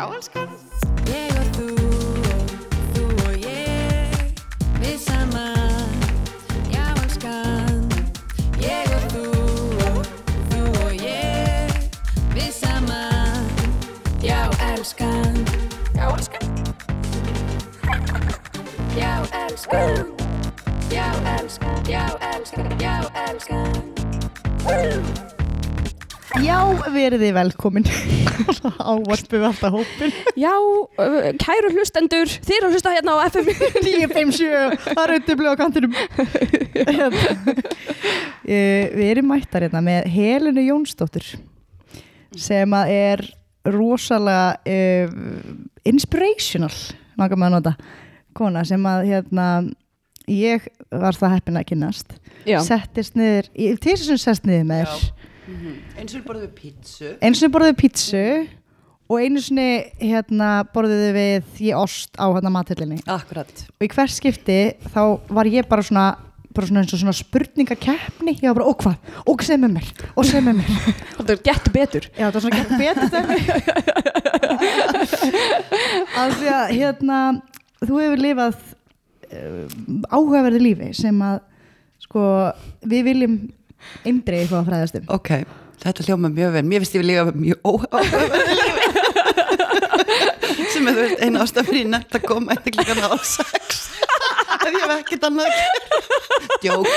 Já, elskan. Ég og þú og þú og ég Við saman Já, elskan. Ég og þú og þú og ég Við saman Já, elskan. Já, elskan. Já, elskan. Já, elskan. Já, elskan. Já, elskan Já, veriði velkomin. Ávarpum alltaf hópin. Já, kæru hlustendur, þið eru að hlusta hérna á FM 957, það er auðvitað á kantinum. Hérna. Eh, Við erum mættar hérna með Helenu Jónsdóttur sem að er rosalega uh, inspirational, langar maður að nota, kona sem að hérna, ég var það heppin að kynnast, Já, settist niður, í- til þess að sest niður með þér. Eins og borðum við pítsu. Einu sinni borðuðu pítsu og einu sinni hérna borðuðu við ég ost á hérna mathöllinni akkurat. Og í hvers skipti þá var ég bara svona bara svona eins og svona spurningakeppni. Ég var bara, og hvað, og segð með mér? Og segð með mér, þetta er gett betur. Já það var svona gett betur af því að hérna þú hefur lifað uh, áhugaverði lífi sem að sko við viljum eindreið hvað að fræðast um. Ok, þetta hljóma mjög vel. Mér finnst ég við líka mjög óhæfður sem er þú veist eina ástaf fyrir nefnt að koma eftir klukkan á sex. Ef ég hef ekkert annað að djók,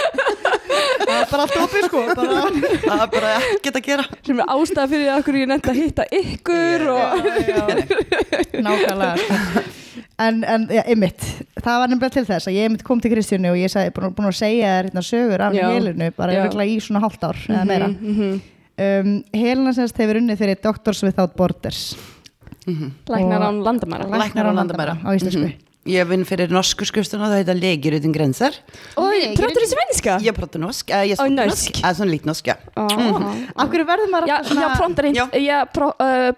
það er bara allt opið sko bara það er bara ekkert að gera. Sem er ástæða fyrir að okkur ég nefndi að hitta ykkur og nákvæmlega. En, en ja, einmitt. Það var nefnilega til þess að ég einmitt kom til Kristjánu og ég sagði, búin, búin að segja þér hérna sögur af Já. Helenu, bara örugglega í svona hálft ár eða meira. mm -hmm. um, Helena semst hefur unnið fyrir Doctors Without Borders. Læknar Og- án landamæra. Læknar án landamæra. á íslensku Jeg Jag for det norske og det heter Leger uten grenser. Oi, prater du svensk? Jeg prater norsk. Jeg snakker norsk. Jeg er sånn litt norsk, ja. Mm. Akkurat verden med jag, jag pratar inte, ja. jag pra, øh,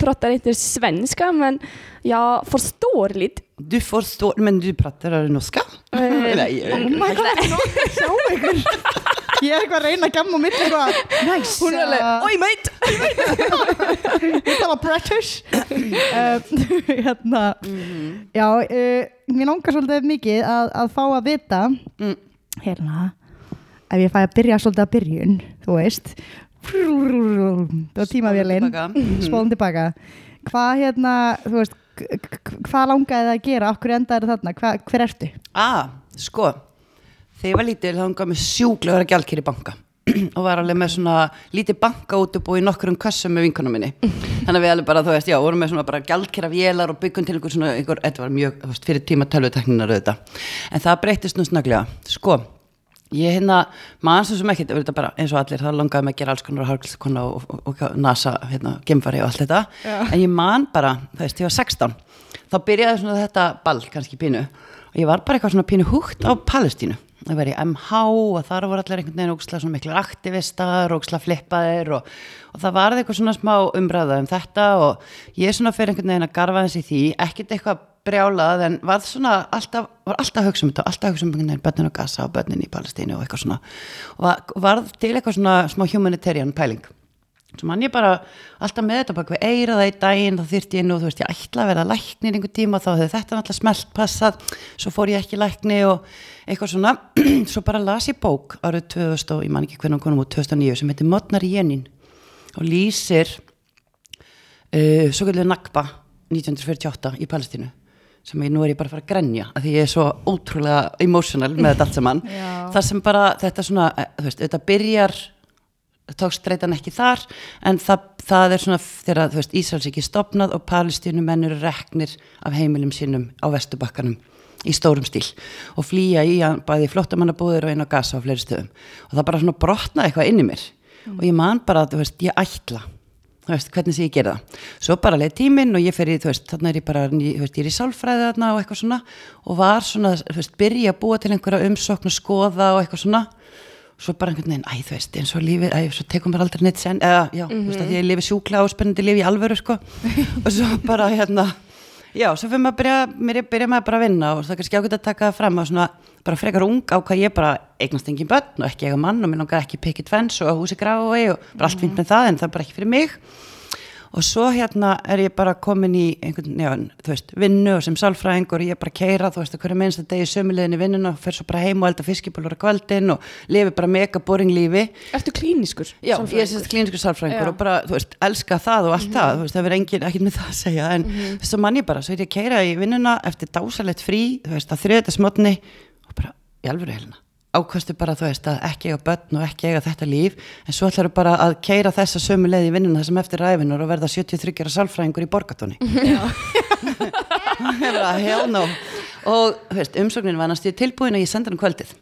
svenska, men jeg forstår litt. Du forstår, men du prater norsk? Øh, Nei. Oh, oh my god. oh my god. Jeg går inn i kammen mitt og går Nice. Hun er litt Oi, mate! Ég tala British. Uh, hérna já, uh, mér langar svolítið mikið að, að fá að vita Mm. hérna ef ég fæ að byrja svolítið að byrjun þú veist. Það var tímavélinn Spólum tilbaka. hvað hérna, þú veist hvað langaði það að gera, okkur endaði þarna? Hva, hver ertu? Ah, sko. Þegar ég var lítil þá gaf mér sjúklega að vera gjaldkýr í banka og var alveg með svona lítið banka út og búið í nokkrum kassum með vinkunum minni. Þannig að við alveg bara, þú veist, já, vorum með svona bara gjaldkýra vélar og byggum til einhver svona einhver, þetta var mjög, þú veist, fyrir tíma tölvutekninar auðvitað. En það breytist nú snögglega. Sko, ég hérna maður sem ekkert, þetta bara eins og allir þá langaði mig að gera alls konar hálfskona og, og, og, NASA, hérna, gemfari og allt þetta. En ég man bara, þú veist, ég var 16 þá byrjaði svona þetta ball og ég var bara eitthvað svona pínu húgt á Palestínu það var í MH og þar voru allir einhvern veginn ógslag svona miklar aktivistar og ógslag flippaðir og, og það var eitthvað svona smá umræða um þetta og ég svona fyrir einhvern veginn að garfa þessi því, ekkert eitthvað brjálað en var svona alltaf, var alltaf að hugsa um þetta, alltaf að hugsa um einhvern veginn börnin á Gaza og börnin í Palestínu og eitthvað svona og var til eitthvað svona smá humanitarian pæling svo mann ég bara alltaf með þetta bak við eira það í daginn, þá þyrfti ég nú, þú veist, ég ætla að vera læknir einhver tíma, þá hefði þetta náttúrulega smelt passað, svo fór ég ekki lækni og eitthvað svona, svo bara las ég bók árið 2000 og ég man ekki hvernig hún konum úr 2009 sem heitir Modnar Jenin og lýsir uh, svo kallið Nakba 1948 í Palestínu sem ég nú er ég bara að fara að grenja af því ég er svo ótrúlega emotional með þetta allt saman. Þar sem bara þetta svona, eh, þú veist, þetta byrjar tókst streytan ekki þar en það, það er svona þegar þú veist Ísraels ekki stopnað og palestínumenn eru reknir af heimilum sínum á vestubakkanum í stórum stíl og flýja í bæði flottamannabúðir og inn á gasa á fleiri stöðum. Og það bara svona brotnaði eitthvað inn í mér. Og ég man bara, þú veist, ég ætla þú veist, hvernig sé ég gera það. Svo bara leið tíminn og ég fer í, þú veist, þarna er ég bara þú veist, ég er í sálfræði þarna og eitthvað svona og var svona, þú veist, byrja að búa til einhverja umsókn og skoða og eitthvað svona svo bara einhvern veginn, æ, þú veist, eins og lífið æ, svo tekum bara aldrei neitt sen eða, já, þú veist, að því ég lifi sjúkla og spennandi lifi í alvöru, sko. Og svo bara, hérna já, svo fyrir maður að byrja, mér byrja maður bara að vinna og það er kannski ágætt að taka fram að svona, bara frekar ung á hvað ég bara eignast engin börn og ekki eiga mann og mér langar ekki picket fence og húsi grái og bara allt fínt með það en það er bara ekki fyrir mig og svo hérna er ég bara komin í einhvern, já, þú veist, vinnu og sem sálfræðingur ég er bara að keira, þú veist, að hverju minnst að degi sömulegin í vinnuna og fer svo bara heim og elda fiskibólur á kvöldin og lifi bara mega boring lífi Ertu klíniskur? Já, ég er sérst klíniskur sálfræðingur Já. og bara, þú veist, elska það og allt það, þú veist, það verður engin, ekkert með það að segja, en þú veist, svo mann ég bara, svo er ég að keira í vinnuna eftir dásalett frí, þú veist, að þriðið smotni og bara, í alvöru helina, ákvæmstu bara, þú veist, að ekki eiga börn og ekki eiga þetta líf, en svo ætlar bara að keira þessa sömu leið í vinnuna þessum eftir ræfinnur og verða 73 ára sálfræðingur í borgatóni. No. Og, þú veist, umsóknin var næstu tilbúin og ég sendi hann kvöldið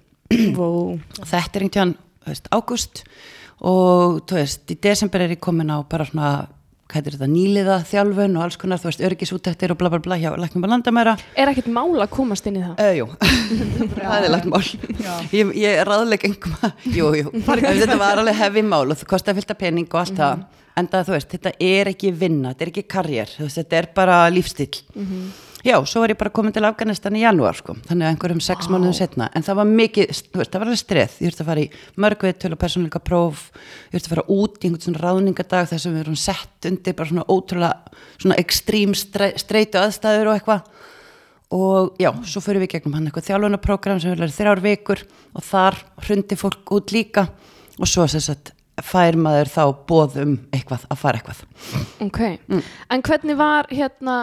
Vó. og þetta er einhvern veist, ágúst og þú veist, í desember er ég komin á bara svona, hvað heitir þetta, nýliða þjálfun og alls konar, þú veist, örgisúttektir og bla bla bla hjá læknum og landamæra. Er ekkert mál að komast inn í það? Uh, jú, það er lagt mál. Ég, ég ráðleik engum að jú, jú, þetta var alveg hefi mál og það kosti að fylta pening og allt það. En það, þú veist, þetta er ekki vinna þetta er ekki karriér, þú veist, þetta er bara lífstíl já, svo var ég bara komin til Afganistan í janúar, sko, þannig að einhverjum sex mánuðum setna, en það var mikið þú veist, það var alveg streð, ég þurfti að fara í mörgvitul og persónuleika próf, ég þurfti að fara út í einhvern svona ráðningadag þar sem við erum sett undir bara svona ótrúlega svona ekstrím streitu aðstæður og eitthvað. Og já, svo fyrir við gegnum hann eitthvað þjálfunarprogram sem verður þrjár vikur og þar hrundi fólk út líka. Og svo sem sagt fær maður þá bóð um eitthvað að fara eitthvað. Ok, en hvernig var hérna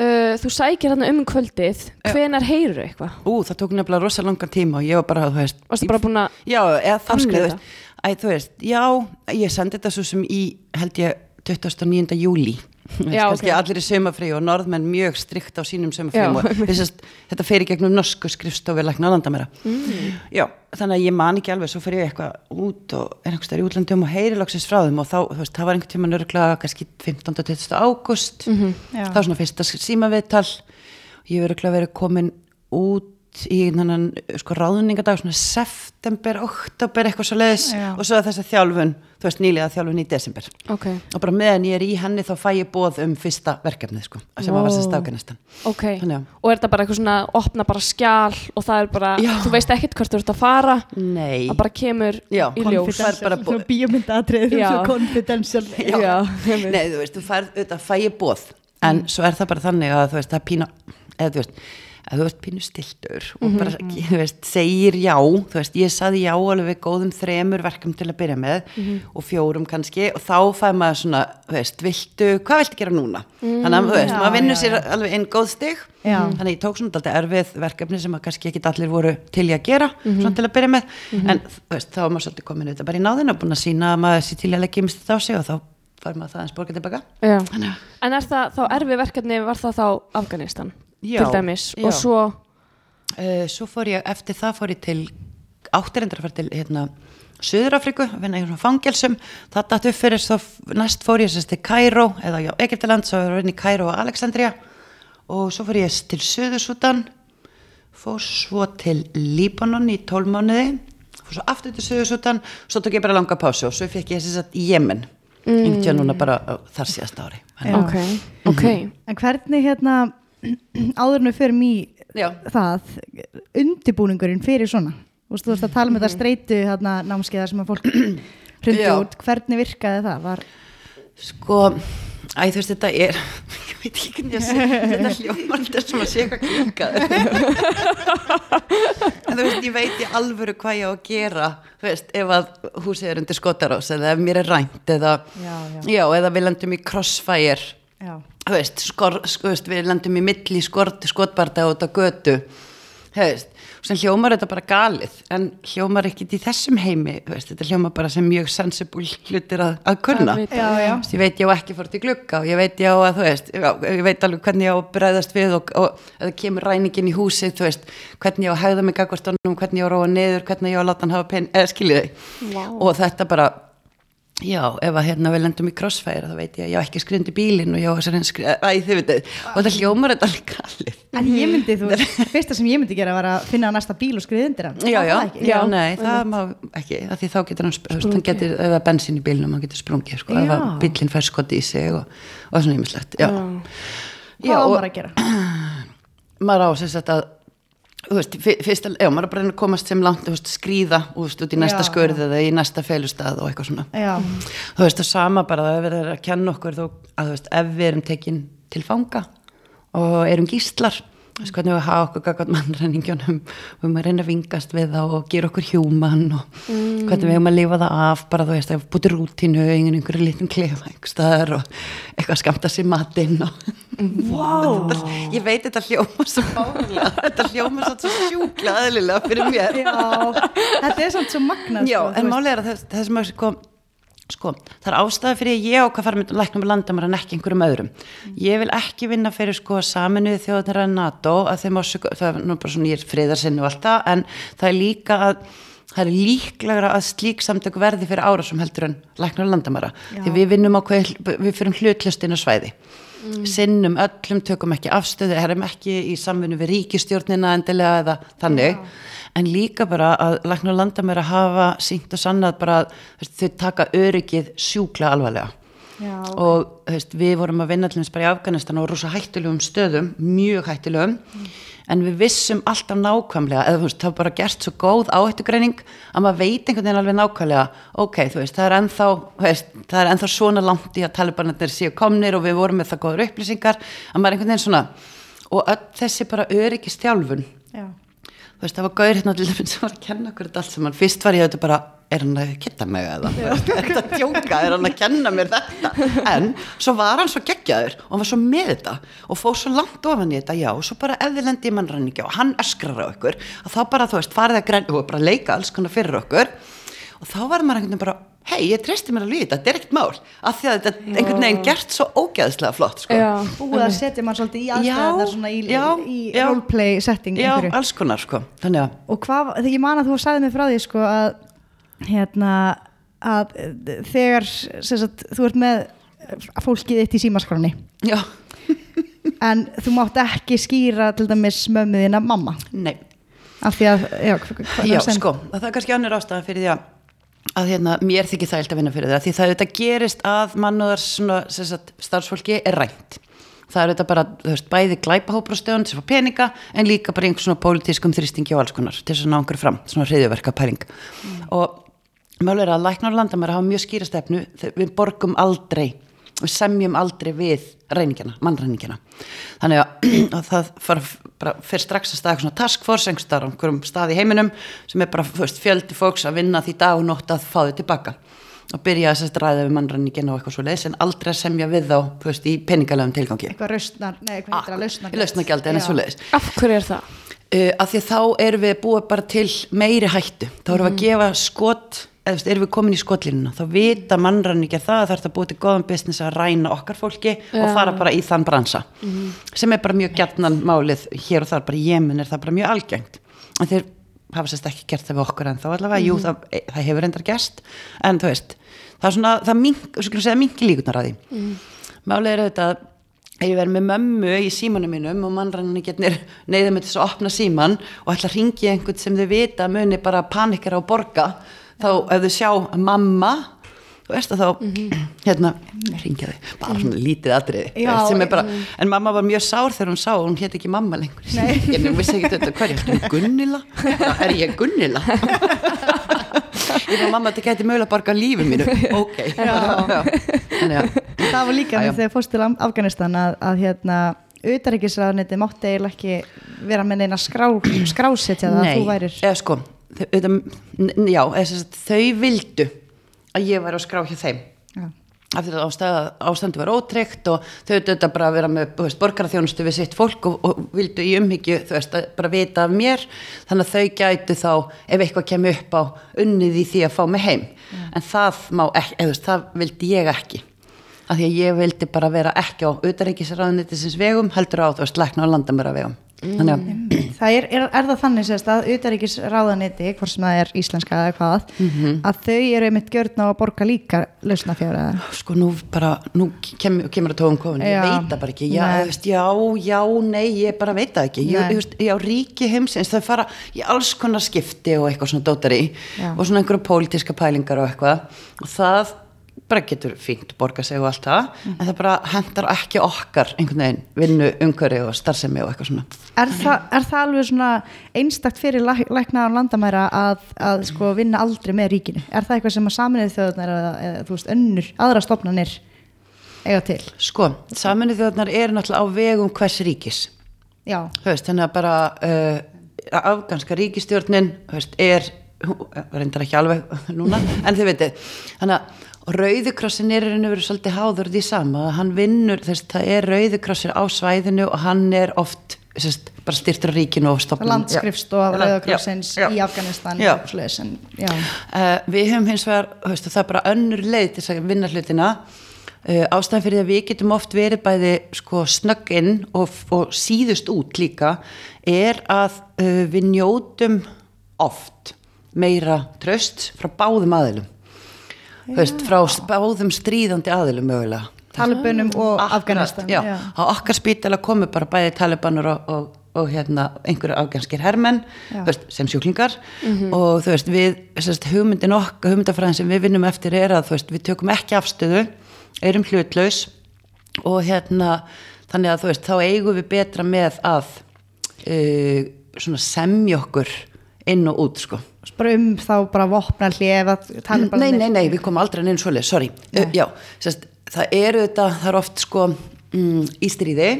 uh, þú sækir hérna um kvöldið hvenar heyrur eitthvað? Ú, það tók nefnilega rosa langan tíma og ég var bara, þú veist Varstu bara búin að Já, eða þannig, Æ, þú veist, já, ég sendi þetta svo sem í, held ég, 29. júli Já, kannski ok. allir í sömafrí og norðmenn mjög strikt á sínum einmitt. þessast, þetta fer í gegnum norsku skrifstofi Mm. já, þannig að ég man ekki alveg svo fer ég eitthvað út og er einhvers staðar í útlandum og heyri loksins frá þeim og þá, veist, það var einhvern tíma nörglega kannski 15. og 20. ágúst Mhm. Já. það var svona fyrsta símaviðtal og ég verið verið komin út í þannig sko ráðningadag svona september, oktober eitthvað svo leiðis Já. og svo þess að þjálfun þú veist nýlega þjálfun í desember. Ok, og bara meðan ég er í henni þá fæ ég bóð um fyrsta verkefnið sko sem Wow. var sérst Afganistan. Ok. Þannig að- Og er þetta bara eitthvað svona, opna bara skjál og það er bara, Já. þú veist ekkert hvert þú ert að fara? Nei, það bara kemur Já, í ljós. Svona bíómyndatrið, Já. svo confidential. Nei, þú veist, þú færð auðvitað fæ ég bóð en svo er það bara þannig að þú veist, það pína eða þú veist, að þú veist pínu stiltur og bara, þú veist, segir já þú veist, ég saði já alveg góðum þremur verkum til að byrja með og fjórum kannski og þá fæ maður svona þú veist, viltu, hvað viltu gera núna? Þannig að, þú veist, Já, maður vinnur sér já. alveg inn góð stig. Þannig að ég tók svona alltaf erfið verkefni sem að kannski ekki allir voru til í að gera svona til að byrja með, en þú veist, þá var maður svolítið komin auðvitað bara í náðina og búin að sína að maður sé til að leggja þetta á sig og þá fær maður það eins borgað tilbaka. En er það þá erfi verkefni, var það þá Afganistan Já, til dæmis já. og svo, Uh, svo fór ég, eftir það fór ég til áttirindar að fara til hérna Suður-Afriku, að vinna í svona fangelsum það datt upp fyrir, svo f- næst fór ég til Kairó, eða já, Egyptaland svo var ég vinna í Kairó og Alexandria og svo fór ég til Suður-Súdan fór svo til Líbanon í tólmánuði fór svo aftur til Suður-Súdan svo tók ég bara langa pásu og svo fekk ég sérst í Jemen mm. einhvern núna bara þar síðast ári Já. ok, ok En hvernig hérna áðurnu fyrir mig Já. það undibúningurinn fyrir svona veist, þú veist að tala um þetta streitu hérna, námskeiða sem að fólk hrundi Já. út hvernig virkaði það? Var, Sko, æ, þú veist, þetta er, ég veit ekki hvernig að segja, þetta hljómar þetta er sem að sé eitthvað klikkað. en þú veist, ég veit í alvöru hvað ég á að gera, þú veist, ef að húsið er undir skotarás eða ef mér er rænt eða, Já, já. eða við lendum í crossfire, já. Veist, skor, sko, veist við lendum í milli skort, skotbarda út á götu, veist, sem hljómar þetta bara galið, en hljómar ekkit í þessum heimi, þetta hljómar bara sem mjög sensible hlutir að, að kunna. Að. Já, já. Ég veit ég á ekki fórt í glugga og ég veit ég á að þú veist, já, ég veit alveg hvernig ég á að bregðast við og, og ef það kemur ræningin í veist, hvernig ég á að hegða mig gagvart honum, hvernig ég á að róa niður, hvernig ég á að láta hann hafa pen, eða skiljið þig Vá. og þetta bara, já, ef að hérna við lendum í crossfire, þá veit ég að ég á ekki skrindi bílinn og ég á þess að henni skrindi, æ, þið veit og þetta hljómar þetta alveg galið. En ég myndi, þú veist, fyrsta sem ég myndi gera var að finna næsta bíl og skriða undir hann Já, Var já, það ekki? já, nei, það má ekki, af því þá getur hann, þú veist, hann getur, ef það er bensin í bílnum, hann getur sprungið, sko, ef Já. að bílinn fær skoti í sig og, og svona ýmislegt, já. Hvað Já, maður að gera? maður á að þú veist, fyr- fyrst að, já, maður er bara að komast sem langt, þú veist, skrýða þú veist, út í næsta Já, skurð eða í næsta felustað og eitthvað svona. Já, þú veist, það sama bara að við erum að kenna okkur þó, að þú veist, ef við erum tekin til fanga og erum gíslar veist, hvernig við hafa okkur gaggat mannræningjónum? Við erum að reyna að vingast við þá og gera okkur hjúman og hvernig við erum að lifa það af bara þú veist, að búti rútínu einhvern einhverju litum klefa einhverstaðar og eitthvað skamta sér matinn og wow. ég veit þetta hljóma svo fálega þetta hljóma svo sjúkla aðlilega fyrir mér. Já, þetta er samt svo magnað Já, sko, en málið er að þess, þess að sko, það er ástæða fyrir að ég ákvað fara með læknum að landa mér en ekki einhverjum öðrum. Ég vil ekki vinna fyrir sko saminuði þjóðanir að NATO að þeim ásöku, það er nú bara svona ég er friðarsinn og allt það, en það er líka að það er líklegra að slík samtök verði fyrir ára sem heldur en læknum að landa mér því við vinnum á hvað, við fyrir hlutlustinu svæði. Sinnum öllum, tökum ekki afstöðu erum ekki í samvinnu við ríkistjórnina endilega eða þannig en líka bara að læknar landa mér að hafa sínt og sannað bara að þau taka öryggið sjúkla alvarlega. Já, og þú veist, við vorum að vinna þess bara í Afganistan á rosa hættulegum stöðum mjög hættulegum. En við vissum alltaf nákvæmlega eða þú veist, það var bara gert svo góð áhættugreining að maður veit einhvern veginn alveg nákvæmlega ok, þú veist, það er ennþá veist, það er ennþá svona langt í að talibanarnir séu komnir og við vorum með það góður upplýsingar að maður einhvern veginn svona og öll þessi bara öryggistjálfun já, veist, það var gaur hérna til dæmis sem var að kenna okkur þetta allt saman, fyrst var ég auðvitað bara er hann að kitta mig eða? Er þetta að djóka, er hann að kenna mér þetta? En svo var hann svo geggjaður og hann var svo með þetta og fór svo langt ofan í þetta, já, og svo bara ef þið lendi í mannræningi og hann öskrar á okkur að þá bara, þú veist, farið að græn og bara leika alls konar fyrir okkur. Og þá var maður einhvern veginn bara, hei, ég treysti mér alveg í þetta, þetta er ekkert mál, af því að þetta er einhvern veginn gert svo ógeðslega flott, sko. Búið að setja mann svolítið í aðstæðanar svona í, já, í já. roleplay setting Já, einhverju. alls konar, sko, og hvað, þegar ég man að þú sagði mig frá því sko að hérna að eh, þegar sagt, þú ert með fólkið þitt í símaskráni Já, en þú mátt ekki skýra til dæmis mömmuðina mamma. Nei. Af því að, já, hva- hva- Já, sko, það er kannski annir ástæðan fyrir því að að hérna, mér þykir það að vinna fyrir það því það auðvitað gerist að mannúðar sem starfsfólki er rænt. Það er auðvitað bara, þú veist, bæði glæpahópur og stöðun að fá peninga, en líka bara einhvers svona pólitískum þrýstingi og alls konar til þess að ná einhverju fram, svona hriðjuverka pæling og mjög er að læknar og landamæra hafa mjög skýra stefnu við borgum aldrei við semjum aldrei við reyningjana, mannreiningina þannig að, að það fara, bara, fyrir strax að staða eitthvað svona task force einhvers staðar á einhverjum stað í heiminum sem er bara þú veist, fjöldi fólks að vinna því dag og nótt að fá þau tilbaka. Og byrja að sérst ræða við mannræningina og eitthvað svo leiðis en aldrei að semja við þá þú veist, í peningalegum tilgangi. Eitthvað lausnar, nei, hvað heitir það, lausnar lausnagjaldi en svo leiðis af hverju er það? uh, af því þá erum við búið bara til meiri hættu, þá erum við að gefa skot eða þú veist, erum við komin í skotlínuna þá vita mannræningja það að það er að búið til góðan business að ræna okkar fólki og Já. fara bara í þann bransa. Sem er bara mjög gjarnan málið hér og þar, bara í Jemen er það bara mjög algengt. En þeir hafa sérst ekki gert það við okkur en þá allavega, jú, það, það hefur endar gerst en þú veist, það er svona það mink, segja minki líkunar að því. Málið er auðvitað ég verið með mömmu í símanum mínum og mannrænni getnir neyðið með þess að opna síman og ætla að ringi einhvern sem þau vita muni bara panikera og borga þá ef þau sjá mamma þú veist að þá hérna, ringja þau, bara svona lítið atriði. Já, sem er bara, en mamma var mjög sár þegar hún sá að hún hétt ekki mamma lengur. Ég vissi ekki þetta, hvað er ég, Gunnila er ég Gunnila ég var mamma þetta gæti mögulega að borga lífi mínu. Ok. Að það var líka með þegar fórst til Af- Afganistan að, að hérna utaríkisraðniti mátti eiginlega ekki vera með neina skrá, skrásetja það að þú værir. Eða sko já, þau vildu að ég væri á skrá hjá þeim. Já. af því að ástandi var ótryggt og þau auðvitað bara að vera með borgaraþjónustu við sitt fólk og, og vildu í umhyggju þú veist, að bara vita af mér. Þannig að þau gætu þá ef eitthvað kemur upp á unnið í því að fá mig heim. En það má ekki, eða þú veist, það vildi ég ekki. Af því að ég vildi bara vera ekki á utaríkisraðunitisins vegum heldur á þú veist, lækna á landamæra vegum að það er, er, er það þannig sérst að utaríkisraðaniti, hvort sem það er íslenska eða hvað, Mhm. að þau eru einmitt gjörn á að borga líka lausnafjára sko nú bara, nú kem, kemur að tóum kofin, ég veit það bara ekki. Já, veist, já, já, nei, ég bara veit það ekki. Ég, veist, já, ríki heimsins þau fara í alls konar skipti og eitthvað svona dótari og svona einhverju pólitíska pælingar og eitthvað. Og það bara getur fínt borga sig og allt það en það bara hendar ekki okkar einhvern veginn vinnu, umhverju og starfsemi og eitthvað svona Er, þa, er það alveg svona einstakt fyrir læk, lækna á landamæra að, að sko vinna aldrei með ríkinu? Er það eitthvað sem að saminnið þjóðunar eða, eða þú veist önnur, aðra stofnanir eiga til? sko, saminu þjóðnar eru náttúrulega á vegum hvers ríkis Já, veist, þannig að bara uh, afganska ríkistjórnin veist, er, reyndar ekki alveg núna, en þið veitir þannig að Rauðikrossin er einu verið svolítið háður því sama, að hann vinnur þess, það er Rauðikrossir á svæðinu og hann er oft sest, bara styrtur á ríkinu og stopnum landskriftstofa Já. Rauðakrossins Já. í Afganistan og já. Uh, við höfum hins vegar, veist, það er bara önnur leið til að vinna hlutina. Uh, ástæðan fyrir að við getum oft verið bæði sko snögg inn og, og síðust út líka er að uh, við njótum oft meira tröst frá báðum aðilum veist, frá báðum stríðandi aðilum mögulega. Talibunum og Afganistan já, á okkar spítala komu bara bæði talibanur og, og, og hérna einhverju afganskir hermenn Já. veist, sem sjúklingar. Og þú veist við sérst, hugmyndin okkar, hugmyndafræðin sem við vinnum eftir er að veist, við tökum ekki afstöðu erum hlutlaus. Og hérna þannig að þú veist, þá eigum við betra með að uh, semja okkur inn og út sko. Bara um þá bara vopna hlið Nei, nei, nei, við komum aldrei neins svoleið, sorry. Uh, Já, sérst, það eru þetta það er oft sko mm, í stríði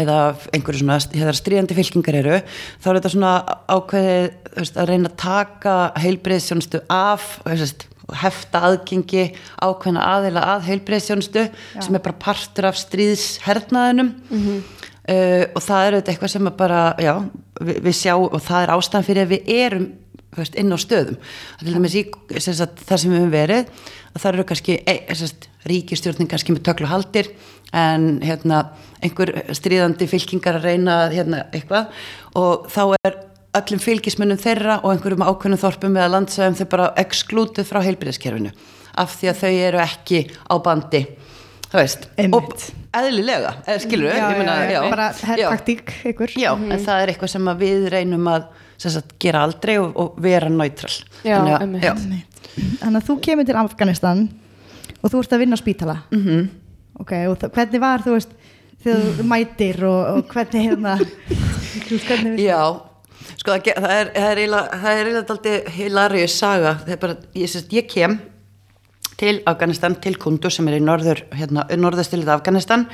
eða einhverju svona þegar stríðandi fylkingar eru. Þá er þetta svona ákveðið veist, að reyna að taka heilbreyðsjónustu af sérst, hefta aðgengi ákveðna aðila að heilbreyðsjónustu sem er bara partur af stríðshernaðinum uh, og það er auðvitað eitthvað sem bara, já, við, við sjá og það er ástæðan fyrir að við erum veist, inn á stöðum. Í sem sagt, það sem við höfum verið að það eru kannski e, ríkistjórnin kannski með töklu haldir en hérna, einhver stríðandi fylkingar að reyna hérna, eitthvað. Og þá er öllum fylgismunum þeirra og einhverjum ákveðnum þorpum eða landsæðum þau bara exklútið frá heilbyrðiskerfinu af því að þau eru ekki á bandi þú veist, Einmitt. og eðlilega, eða skilur já, ég meina, já, já, bara herrtaktík ykkur. Já, en það er eitthvað sem að við reynum að sem sagt, gera aldrei og, og vera náttral Já, Þannig að- einmitt. já. þannig að þú kemur til Afganistan og þú ert að vinna á spítala. Mm Mhm. ok, og hvernig var þú veist þegar þú mætir og, og hvernig hérna þú veist, hvernig Já, sko það, ge- það er það er það er daldið hilarious saga. Það er bara, ég, ég kem til Afganistan, til Kundu sem er í norður, hérna, norðastilið Afganistan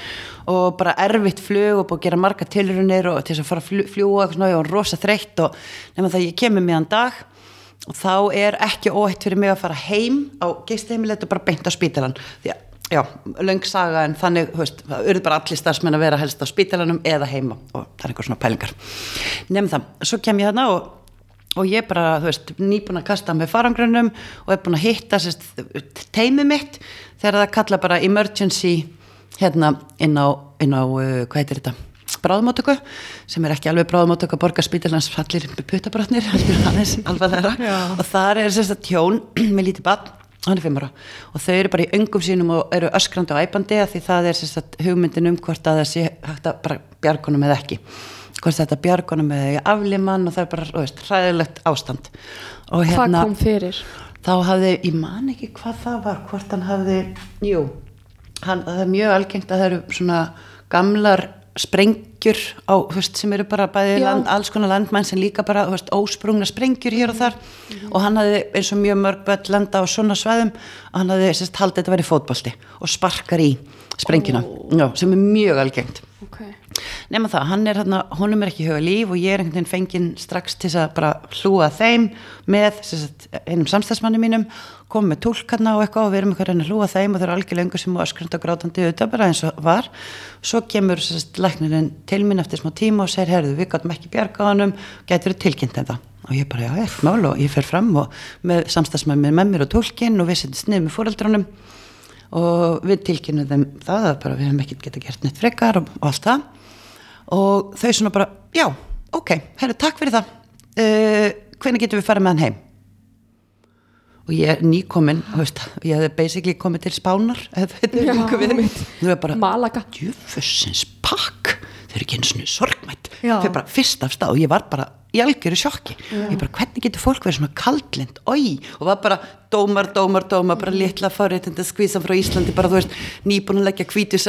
og bara erfitt flug og búið að gera marga tilrunir og til þess að fara að fljúa og ég var rosa þreytt og nema það ég kemur meðan dag og þá er ekki óhætt fyrir mig að fara heim á geisteimilet og bara beint á spítalan því að Já, löng saga en þannig, veist, það urðu bara allir starfsmenn að vera helst á spítalanum eða heima og það er einhver svona pælingar. Nefn það, svo kem ég þarna og, og ég bara, þú veist, nýbúin að kasta með farangrunum og er búin að hitta sérst, teimið mitt þegar það kalla bara emergency hérna inn á, inn á uh, hvað heitir þetta? bráðmótöku sem er ekki alveg bráðmótöku að borga spítalans fallir puttabrotnir og þar er sérst að tjón með lítið bann hann er fimm ára. Og þau eru bara í öngum sínum og eru öskrandi og æpandi af því það er sérst að hugmyndin um hvort að það sé hægt að bara bjargunum eða ekki hvort þetta bjargunum eða aflimann og það er bara þú veist, hræðilegt ástand. Og Hvað hérna kom fyrir? þá hafði, ég man ekki hvað það var hvort hann hafði, jú hann, það er mjög algengt að það eru svona gamlar sprengjur á, þú veist, sem eru bara bæði land, alls konar landmenn sem líka bara, þú veist, ósprungna sprengjur hér og þar. Og hann hafði eins og mjög mörg börn landa á svona svæðum og hann hafði sérst haldið þetta verið fótbolti og sparkar í sprengjuna, Já, sem er mjög algengt. Okay. Nema það, hann er hérna, honum er ekki huga líf og ég er einhvern veginn fenginn strax til að bara hlúa þeim með sagt, einum samstagsmanni mínum komum með túlkarna og eitthvað og við erum að reyna að hlúa þeim og þau eru algjörlega lengur sem og öskrand og grátandi auðvitað bara eins og var. Svo kemur sagt, læknirinn til mín eftir smá tíma og segir, herðu, við gáttum ekki bjarga á honum, gæti verið tilkynnt það og ég bara, já, ekkert mál. Og ég fer fram og með samstagsmanni með mér og túlkin og við setjum snið með fóreldrunum og við tilkynum þeim það að bara við hefum ekkert geta gert neitt frekar og, og allt það og þau svona bara, já, ok, herru, takk fyrir það. Uh, hvernig getum við farið með hann heim? Og ég er nýkomin þú veist, ég hefði basically komið til spánar ef þetta er líka við. Malaga. djöfussins pakk þau eru ekki einu svona sorgmætt Já. fyrir bara fyrst af stað og ég var bara í algjöru sjokki. Ég bara hvernig getur fólk verið svona kaldlind oi, og var bara dómar, dómar, dómar bara litla forréttinda skvísan frá Íslandi bara þú veist, nýbúin að leggja hvítus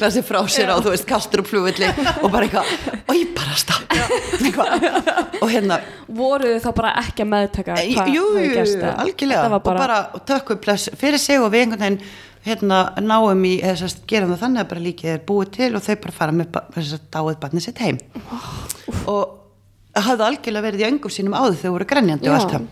glasi frá sér á, þú veist, kastur og flugvilli og bara eitthvað, oi, bara stað og hérna voru þið þá bara ekki að meðtaka hvað jú, gerst, eða? algjörlega. Var og bara tökum fyrir sig og við einhvern veginn hérna náum í, eða sérst, gerum það þannig að bara líkið er búið til og þau bara fara með að dáið barnið sitt heim. Og hafði algjörlega verið í öngum sínum áður þau voru grenjandi og Já. allt það.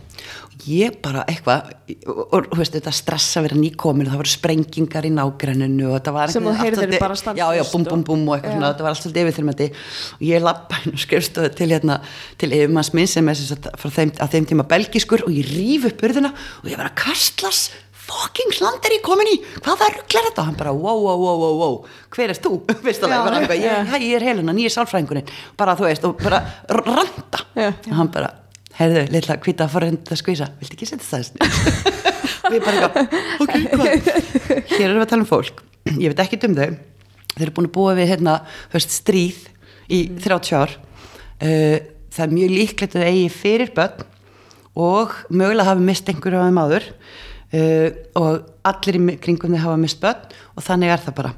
Og ég bara eitthvað og, og þú veist þetta stressa að vera nýkomin og það voru sprengingar í nágrenninu og þetta var Sem þú heyrðir allt svolítið- bara standfast já, já, búm, og- búm og eitthvað svona, þetta var allt svolítið yfirþyrmandi. Og ég lappa inn og skrifstofu til hérna til yfirmanns minn sem er sem sagt þeim, að þeim tíma belgiskur og ég rýf upp urðina og ég var að kastlas fucking hland er ég komin í? Hvað það rugglar þetta? Hann bara wow, wow, wow, wow, wow. Hver er þú, alveg, bara ég, ég er Helena, nýja sálfræðingurinn. Bara þú veist, og bara randa og hann bara, heyrðu, litla hvita forrönda skvísa, viltu ekki setja það? Og ég bara ok, hér erum við að tala um fólk. Ég veit ekki um þau. Þeir eru búin að búa við hérna, veist, stríð í 30 ár. Uh, það er mjög líklegt að þau eigi fyrir börn og mögulega hafi mist einhverju af þeim áður uh, og allir í kringum þau hafa mist börn og þannig er það bara.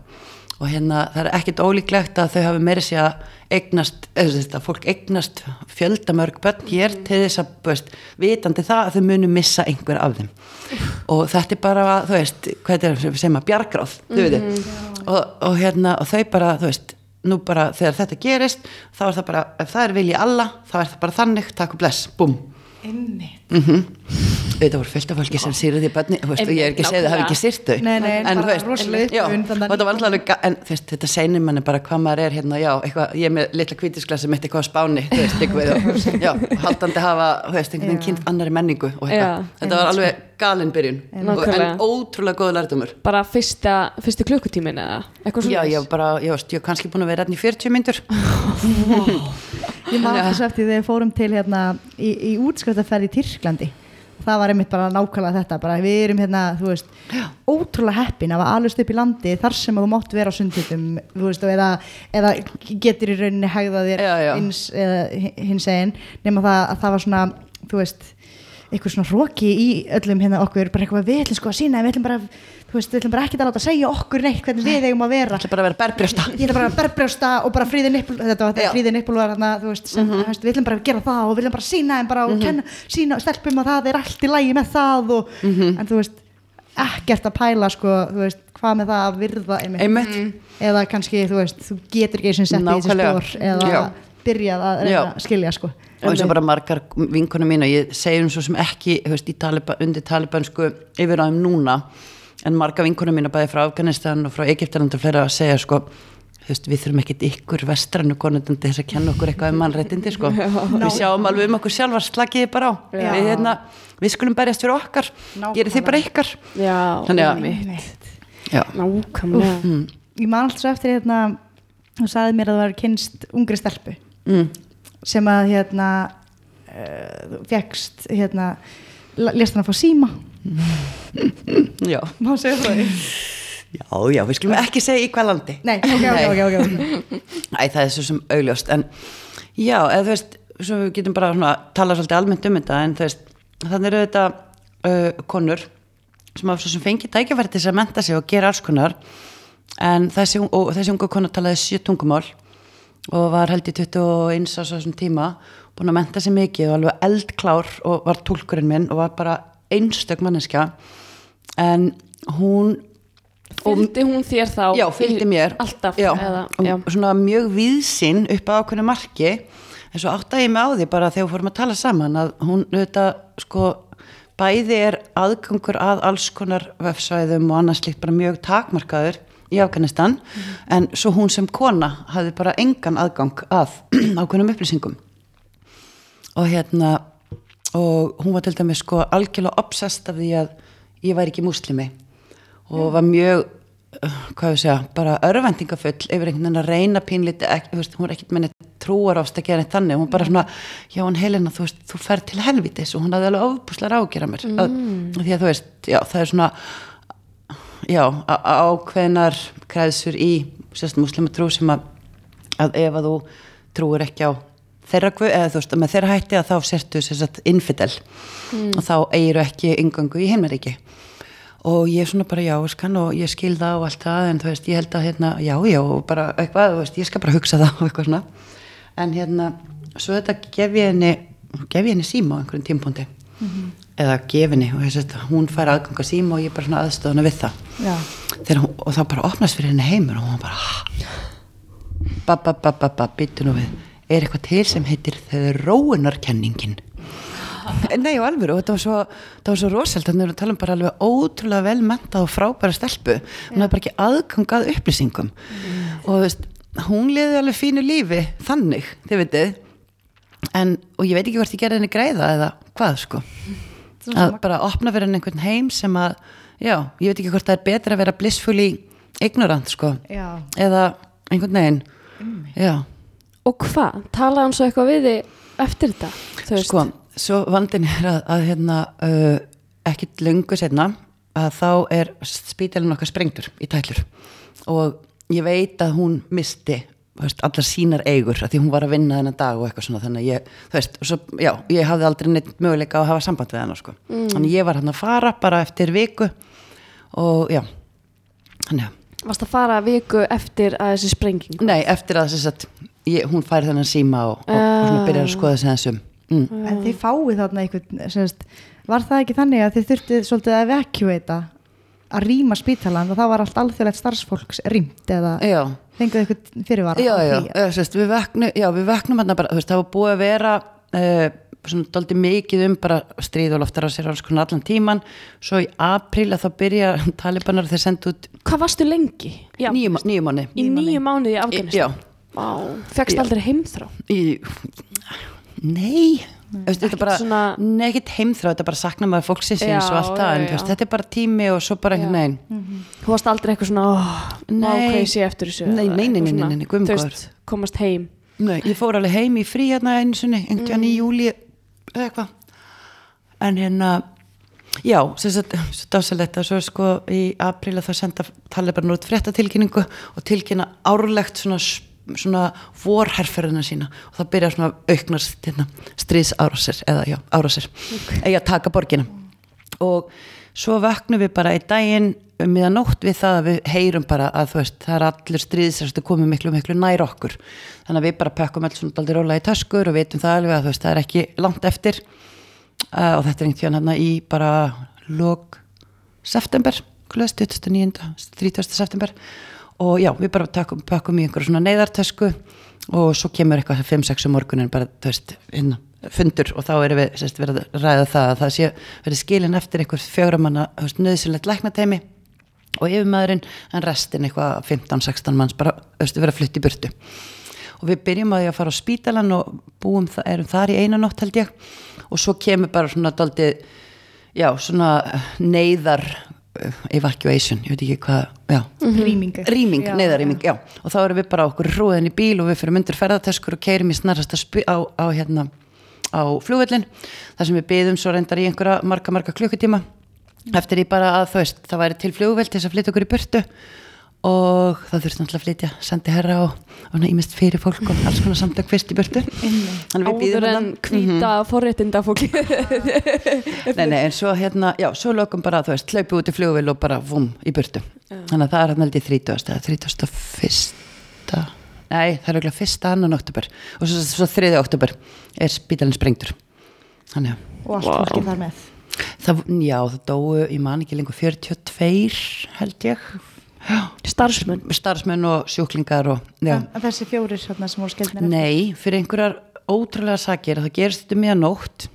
Og hérna það er ekkit ólíklegt að þau hafi meiri sé að eignast, eða þess að fólk eignast fjöldamörg börn hér til þess að, veist, vitandi það að þau munu missa einhver af þeim. Og þetta er bara, þú veist, hvað er það sem að bjargráð, þú veit og, og hérna, og þau bara, þú veist nú bara þegar þetta gerist þá er það bara, ef það er vilji alla þá er það bara þannig, takk og bless, búm Mm þetta voru fullt af fólki sem sýrði því bönni veist, og ég er ekki að segja að það hafi ekki sýrt þau. Nei, nei, en, þú rosaleg já, alveg en veist, þetta seinir manni bara hvað maður er hérna, já, eitthvað, ég er með litla kvítisglasi mitt eitthvað á spáni, þú veist, eitthvað og, já, haldandi hafa, veist, einhvern veginn Já. kynnt annari menningu Já, þetta var alveg galin byrjun. Og, en ótrúlega góð lærdumur bara fyrsta, fyrstu klukkutímin eða eitthvað já, svona ég var bara, ég var, kannski búin að vera hérna í 40 myndur Ég man þess eftir þegar við fórum til hérna í, í útskriftaferð í Tyrklandi. Það var einmitt bara nákvæmlega þetta bara við erum hérna, þú veist, ótrúlega heppin að hafa alveg upp í landi þar sem þú mátt vera á sundhutum, þú veist, eða, eða getur í rauninni hegða þér Já, já. eins, eða hi- hins einn nema það að það var svona, þú veist eitthvað svona hróki í öllum hérna okkur bara eitthvað við ætlum sko að sína við ætlum bara, þú veist, við ætlum bara ekki að láta segja okkur neitt hvernig við eigum að vera. Ætla bara að vera berbrjósta. Ég ætla bara að berbrjósta og bara fríði nippul þetta var fríði nippul var hérna þú veist, sem, Mhm. mm við ætlum bara að gera það og við ætlum bara að sína en bara og kenna, sína stelpum að það er allt í lægi með það og, Mhm. en þú veist ekkert að pæla sko, þú veist, hvað með það að virða einmitt, einmitt, eða kannski þú veist, þú getur ekki sem sett í þessi spór eða Já. byrjað að reyna að skilja sko. Og eins og bara margar vinkunum mína ég segjum svo sem ekki þú veist, í Taliban, undir talibansku yfir áðum núna en margar vinkunum mína bæði frá Afganistan og frá Egyptaland og fleira að segja sko veist, við þurfum ekkit ykkur vestrannu konundandi þess að kenna okkur eitthvað um mannréttindi sko. við sjáum alveg um okkur sjálfar slagiði bara á. Við, hérna, við skulum berjast fyrir okkar gerir þið bara ykkar. Já, Þannig að- einmitt. Já. nákvæmlega. Mm, ég man alltaf svo eftir hérna þú sagði mér að það var kynst ungri stelpu mm, sem að hérna uh, fegst hérna lest hann að fá síma já. má segja það já, já, við skulum ekki segja í hvað landi. Nei, ok, ok, ok, okay. Æ, það er svo sem augljóst. En já, eða þú veist svo við getum bara svona, tala svolítið almennt um þetta en þú veist, þannig eru þetta uh, konur sem hafa svo sem fengið tækifæri til þess að menta sig og gera alls konar. En þessi, og þessi unga kona talaði sjö tungumál og var held í 21 á þessum tíma búin að menta sig mikið og alveg eldklár og var tólkurinn minn og var bara einstök manneskja en hún fylgdi hún þér þá já, fylgdi mér alltaf já, eða, já. svona mjög viðsinn upp að ákveðinu marki en svo áttaði ég mig á því bara þegar við fórum að tala saman að hún auðvitað sko bæði er aðgangur að alls konar vefsvæðum og annars líkt bara mjög takmarkaður í Afganistan en svo hún sem kona hafði bara engan aðgang að ákveðnum upplýsingum og hérna og hún var til dæmis sko algjörlega obsessed af því að ég væri ekki múslimi. Og var mjög hvað við segja, bara örvendingafull yfir einhvern veginn að reyna veist, hún er ekkert með trúar ást að gera neitt þannig, hún bara svona já, hún Helena, þú veist, þú fer til helvitis. Og hún hafði alveg ofbúslega ágjör að mér. Mm. því að þú veist, já, það er svona já, ákveðnar kreðsur í sérst muslima trú sem að, að ef að þú trúir ekki á þeirra eða veist, með þeirra hætti að þá sértu sagt infidel. Og þá eigiru ekki yngangu í himnaríki og ég er svona bara já, skan, og ég skil það og allt það en þú veist, ég held að hérna, já, já, og bara eitthvað, veist, ég skal bara hugsa það og eitthvað svona. En hérna, svo þetta gef ég henni gef ég henni síma á einhverjum tímpúndi eða gef henni og ég sett, hún fær aðganga síma og ég bara svona aðstöðuna við það. Þegar og þá bara opnast fyrir henni heimur og hún bara babba, byttu nú við er eitthvað til sem heitir þróunarkenningin? Nei og alveg og þetta var svo, svo rosalt. Þannig að við talum bara alveg ótrúlega vel mentað og frábæra stelpu. Hún hafði bara ekki aðgangað upplýsingum. Og þú veist, hún liði alveg fínu lífi þannig, þið veitir en, og ég veit ekki hvort ég gerði henni greiða eða hvað sko. Að bara opna fyrir henni einhvern heim sem að já, ég veit ekki hvort það er betra að vera blissfully ignorant sko. Já. eða einhvern veginn. Já, Og hvað? Talaði hann svo eitthvað við þig eftir þetta? Sko, svo vandin er að, að hérna uh, ekkit löngu setna að þá er spítalinn okkar sprengtur í tællur og ég veit að hún misti veist, allar sínar eigur að því hún var að vinna þennan dag og eitthvað svona þannig að ég, þú veist, svo, já, ég hafði aldrei neitt möguleika að hafa samband við hennar sko. þannig ég var hann að fara bara eftir viku og já þannig að varst að fara viku eftir að þessi sprenging? Nei, eftir að þess að ég, hún fær þennan síma og, og, og svona byrjar að skoða þessi þessum mm. En þið fáið þarna einhvern, var það ekki þannig að þið þurftið svolítið að evacuata að rýma spítalan og það var allt alþjóðlegt starfsfólks rýmt eða Já, fenguð eitthvað fyrirvara já, já, já sérst, við, veknu, já við veknum hann bara, þú veist, það var búið að vera uh, svona doldi mikið um bara stríð og loftar á sér allan tíman svo í apríl að þá byrja talibanar þeir sendu út Hvað varstu lengi? Já, nýjum manni í nýju mánuði. í Já, Afganistan? Vá, fegst aldrei heimþrá? í, nei. Þetta er ekkert heimþrá þetta er bara sakna maður fólksins Já, og allt það en þetta er bara tími og svo bara einhvern veginn. Þú varst aldrei eitthvað svona, oh, sé eftir þessu? Nei, nei, nei, nei, komast heim. Nei, ég fór alveg heim í frí hérna einu sinni, einhvern veginn í júli eða eitthvað. En hérna já, sem sagt, svo dásalegt að svo sko í apríl að það senda talibarnar út fréttatilkynningu og tilkynna árlegt svona, svona vorherferðina sína og það byrjar svona auknars hérna, stríðsárásir eða já, árásir eða að taka borgina og svo vöknum við bara í daginn um miðan nótt við það að við heyrum bara að þú veist, það er allir stríðsrastu komið miklu, miklu nær okkur þannig að við bara pökkum alls svona daldi róla í töskur og vitum það alveg að þú veist, það er ekki langt eftir uh, og þetta er einhvern veginn hérna í bara lók september, kluðast 29. 30. september og já, við bara tökum, pökkum í einhverju svona neyðartösku og svo kemur eitthvað 5-6 um morgunin bara, þú veist, inn fundur og þá erum við sérst, verið að ræða það að það sé verið skilin eftir einhver fjögramanna nöðsynlegt læknateimi og yfirmaðurinn en restin eitthvað 15-16 manns bara östu verið að flytta í burtu. Og við byrjum að því að fara á spítalan og búum það, erum þar í eina nótt held ég. Og svo kemur bara svona daldið, já svona neyðar evacuation, ég veit ekki hvað já, Rýming. rýming, Já, neyðarrýming, já. og þá erum við bara okkur hrúðin í bíl og við fyrir myndir ferðartöskur og keirum í snarrasta á, á hérna á flugvöllin þar sem við byðum svo reyndar í einhverja marga marga klukkutíma. Eftir því bara að þú veist það væri til flugvöld til þess að flytja okkur í burtu og það þurfti náttúrulega að flytja sendi herra og, og ímest fyrir fólk og alls konar samtök fyrst í við Áður en hvíta forréttinda fólki. nei, nei, en svo hérna, já, svo lokum bara, þú veist, hlaupu út í flugvél og bara vum í burtu. Þannig að það er hann held í 30. eða 31. Nei, það er auðvitað fyrsta annan oktober og svo, svo þriði oktober er spítalinn sprengtur. Þannig að Og allt fólkið þar með. það, já, það dóu, ég man ekki lengur 42 held ég. Starfsmenn. Starfsmenn og sjúklingar og. En, en þessi fjórir hérna, sem voru skildnir Nei, fyrir einhverjar ótrúlega sakir að það gerist þetta mjög nótt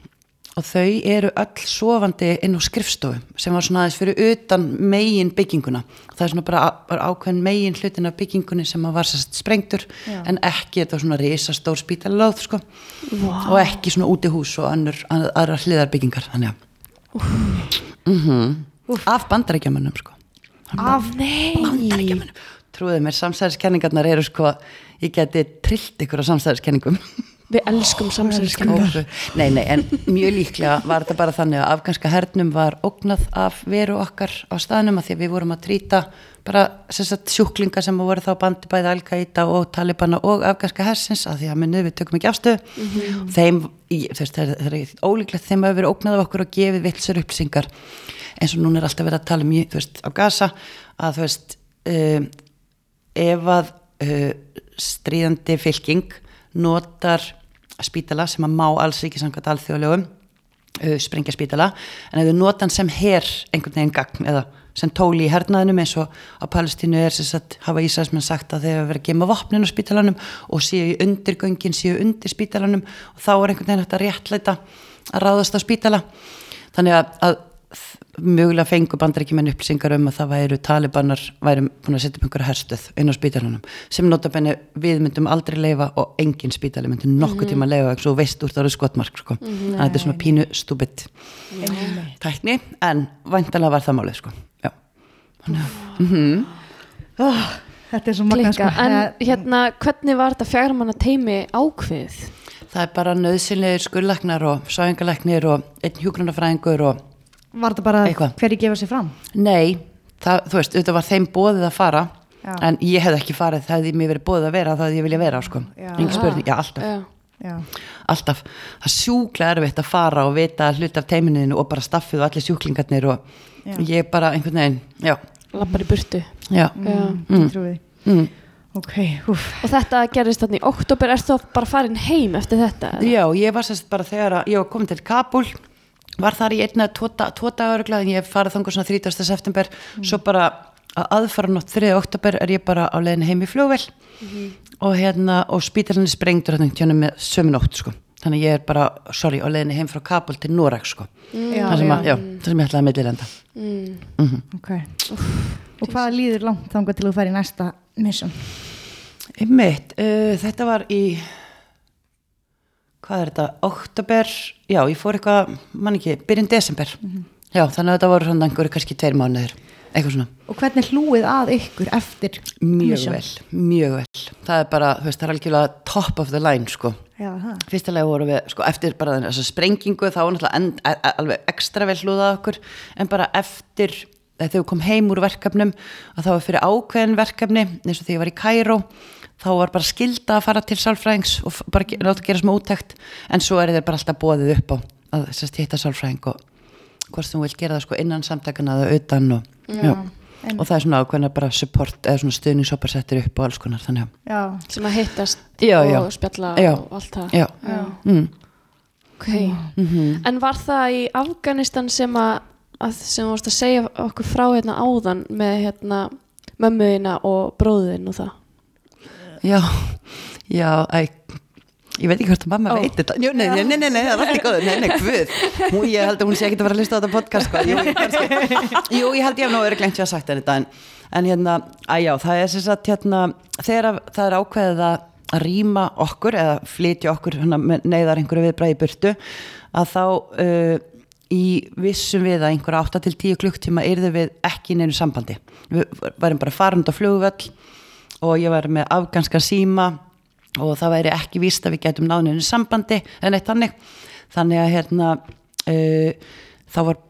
og þau eru öll sofandi inn á skrifstofu sem var svona aðeins fyrir utan megin bygginguna það er svona bara, ákveðin megin hlutin af byggingunni sem var sérst sprengtur Já. en ekki þetta svona risastór spítalalóð sko. Og ekki svona útihús og annur, aðra hliðar byggingar þannig að. Mm af bandarækjamönnum sko Af, bandarækjamönnum trúið mér, samsæðiskenningarnar eru sko ég geti trillt ykkur á samsæðiskenningum við elskum samsæliskenningar Ófu. Nei, nei, en mjög líklega var þetta bara þannig að afganska hernum var ógnað af veru okkar á staðnum að því að við vorum að trýta bara sagt, sjúklinga sem voru þá bandi bæði Al-Qaida og Talibana og afganska hersins að því að minnið við tökum ekki afstöðu. Þeim, í- þú veist, það er, er ólíklegt þeim að verið ógnað af okkur og gefið vilsur upplýsingar eins og núna er alltaf verið að tala um þú veist, á Gaza að þú veist um, ef að uh, stríðandi fylking notar spítala sem að má alls ekki samkvæmt alþjóðlegum uh, sprengja spítala en ef þau nota hann sem her einhvern veginn gagn eða sem tóli í hernaðinum eins og á Palestínu er sem sagt hafa Ísæsmenn sagt að þeir hafa verið að gema vopnin á spítalanum og séu undirgöngin, séu undir spítalanum og þá er einhvern veginn hægt að réttlæta að ráðast á spítala. Þannig að, að mögulega fengu bandaríkjumenn upplýsingar um að það væru talibanar væru búin að setja upp einhverja herstöð inn á spítalanum sem notabenni við myndum aldrei leifa og engin spítali myndum nokkuð tíma að leifa svo veist úr það eru skotmark sko. þannig að þetta er svona pínu stúbit tækni en væntalega var það málið sko. Já. oh, þetta er svo magna sko. En hérna hvernig var þetta fjármanna teimi ákveð? það er bara nöðsynlegir skurlæknar og sáingalæknir og einn hjúgrunafræðingur og var þetta bara Eitthvað. hverju gefa sér fram Nei, það, þú veist, auðvitað var þeim bóðið að fara Já. en ég hef ekki farið það hefði mér verið bóðið að vera það hefði ég vilja vera sko. Já. engin spurning, já alltaf, Já. já, alltaf það er sjúklega erfitt að fara og vita hlut af teiminuðinu og bara staffið og allir sjúklingarnir og Já. ég bara einhvern veginn, já, Lappar í burtu já Já. mm. mm. ok, úf Og þetta gerist þannig í oktober, ertu þá bara farin heim eftir þetta? eða? Já, ég var sérst bara þegar að ég var komin til Kabul var þar í einna tvo, da- tvo dagar en ég hef farið þangur svona 30. september. Svo bara að aðfara nátt 3. oktober er ég bara á leiðin heim í fljóvel og hérna og spítalinn er sprengdur hérna tjónum með sömu nótt sko. Þannig ég er bara, sorry, á leiðinni heim frá Kabul til Noreg sko. Já, það sem, já. að, já, það sem ég ætlaði að millilenda. Mm. ok. Og hvað líður langt þangað til þú fær í næsta mission? Einmitt, uh, þetta var í hvað er þetta, oktober já, ég fór eitthvað, mann ekki byrjun desember, já, þannig að þetta voru svona einhverju kannski tveir mánuðir, eitthvað svona. Og hvernig hlúið að ykkur eftir mjög mission? vel, mjög vel. Það er bara, þú veist, það er algjörlega top of the line, sko. Já, það fyrsta lega voru við, sko, eftir bara þessa sprengingu þá var náttúrulega a, a, alveg ekstra vel hlúðað okkur, en bara eftir þegar þau kom heim úr verkefnum að það var fyrir ákveðin verkefni eins og því ég var í Kæró þá var bara skilda að fara til sálfræðings og bara láta gera smá úttekt en svo er þeir bara alltaf bóðið upp á að að hitta sálfræðing og hvort þú vilt gera það sko innan samtakana eða utan og, já, en- og það er svona ákveðna bara support eða svona stuðningshopar settir upp og alls konar þannig já, Sem að hittast Já, og já. spjalla Já. og allt það já, Já. Mm. Ok, en var það í Afganistan sem að, að sem þú varst að segja okkur frá hérna áðan með hérna mömmuðina og bróðin og það Já, já, æ, ég veit ekki hvort að mamma Ó. veit þetta. Jú, nei, nei, nei, nei, nei, það er allt í góðu, nei, nei, hvud. Hún, ég held að hún sé ekki að vera að hlusta á þetta podcast, sko. Jú, jú, ég held ég hef nú verið glemt ég að sagt þetta, en, en hérna, að já, það er sem sagt, hérna, þegar að- það er ákveðið að að rýma okkur eða flytja okkur neyðar einhverju viðbræði burtu, að þá uh, í vissum við að einhverja 8 til 10 klukktíma yrðu við ekki í neinu sambandi. Við varum bara farand á flugvöll og ég var með afganska síma og það væri ekki víst að við getum náðinu sambandi en eitt þannig. Þannig að hérna uh, þá var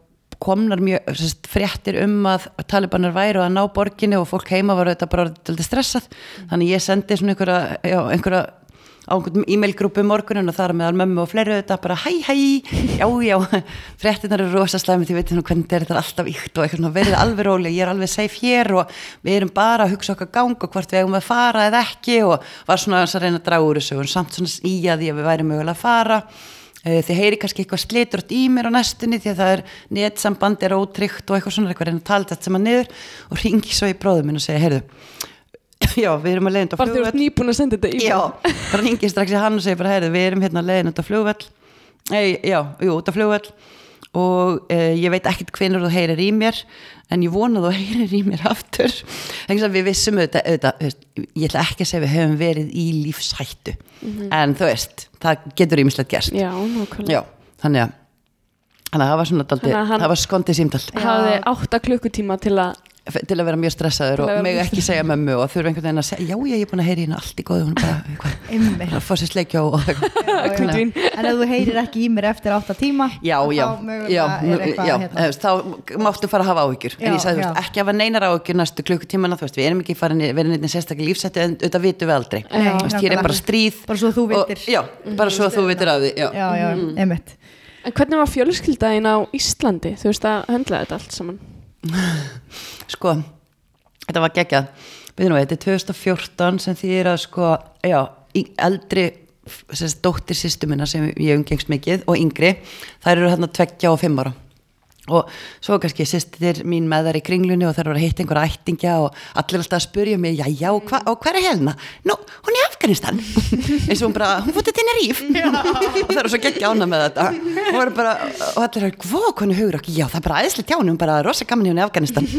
komnar mjög sest, fréttir um að talibanar væru að ná borginni og fólk heima var þetta bara orðið stressað. Þannig ég sendi svona einhverja, já, einhverja á einhvern e-mailgrúpu morgunin og þar meðal mömmu og fleiri þetta bara hæ hæ, já já fréttinar eru rosa slæmi því veitir nú hvernig er þetta er alltaf ykt og eitthvað verið alveg róleg ég er alveg safe hér og við erum bara að hugsa okkar gang og hvort við eigum að fara eða ekki og var svona að reyna að draga úr þessu og samt svona í að því að við væri mögulega að fara. Eh, þið heyri kannski eitthvað slitrótt í mér á næstunni því að það er netsamband er ótryggt og eitthvað svona eitthvað reyna að tala þetta sem að niður og ringi svo í bróðum minn og segja, heyrðu já, við erum að leiðin Bara þú ert nýbúin að senda þetta í Já, bara ringi strax í hann og segi bara, heyrðu, við erum hérna leiðin út flugvell Ei, já, jú, út á flugvell og e, ég veit ekkert hvenær þú heyrir í mér en ég vona þú heyrir í mér aftur. Þannig að við vissum auðvitað, auðvitað ég ætla ekki að segja við höfum verið í lífshættu. En þú veist, það getur ímislegt gerst. Já, Já, þannig að þannig að það var svona daldi, að það var skondið símtal. hafði átta klukkutíma til að til að vera mjög stressaður að og vera mjög ekki segja mömmu og þurfa einhvern veginn að segja, já ég er búin að heyri hérna allt í góðu hún er bara, að fá sér sleikjá og en ef þú heyrir ekki í mér eftir 8 tíma Já, já, já, eitthvað já hérna. þá máttu fara að hafa áhyggjur. En ég sagði, veist, ekki hafa neinar áhyggjur næstu veist, við erum ekki farin í- verið neitt sérstaklega lífsætti en auðvitað vitum við aldrei. Hér er bara stríð Bara svo og- svo þú vitir af því já. já, já, einmitt. En hvernig var fjölskyldaðin á Íslandi? Þú veist að höndla þetta allt saman sko, þetta var geggjað. Við nú, þetta er 2014 sem því er að sko, já, eldri dóttir sýstu minna sem ég umgengst mikið og yngri þær eru hérna tveggja og fimm ára og svo kannski sýstir mín með þær í kringlunni og þær eru að hitta einhverja ættingja og allir alltaf að spurja mig, já, já, hva, og hver er Helena? Nú, hún er í Afganistan. Eins og hún bara, hún fótið til Ríf og það eru svo geggja ána með þetta. Og, bara, og allir er, hvað, hvernig hugur okkur, já, það er bara æðislega tjáni, hún bara rosa gaman í hún í Afganistan.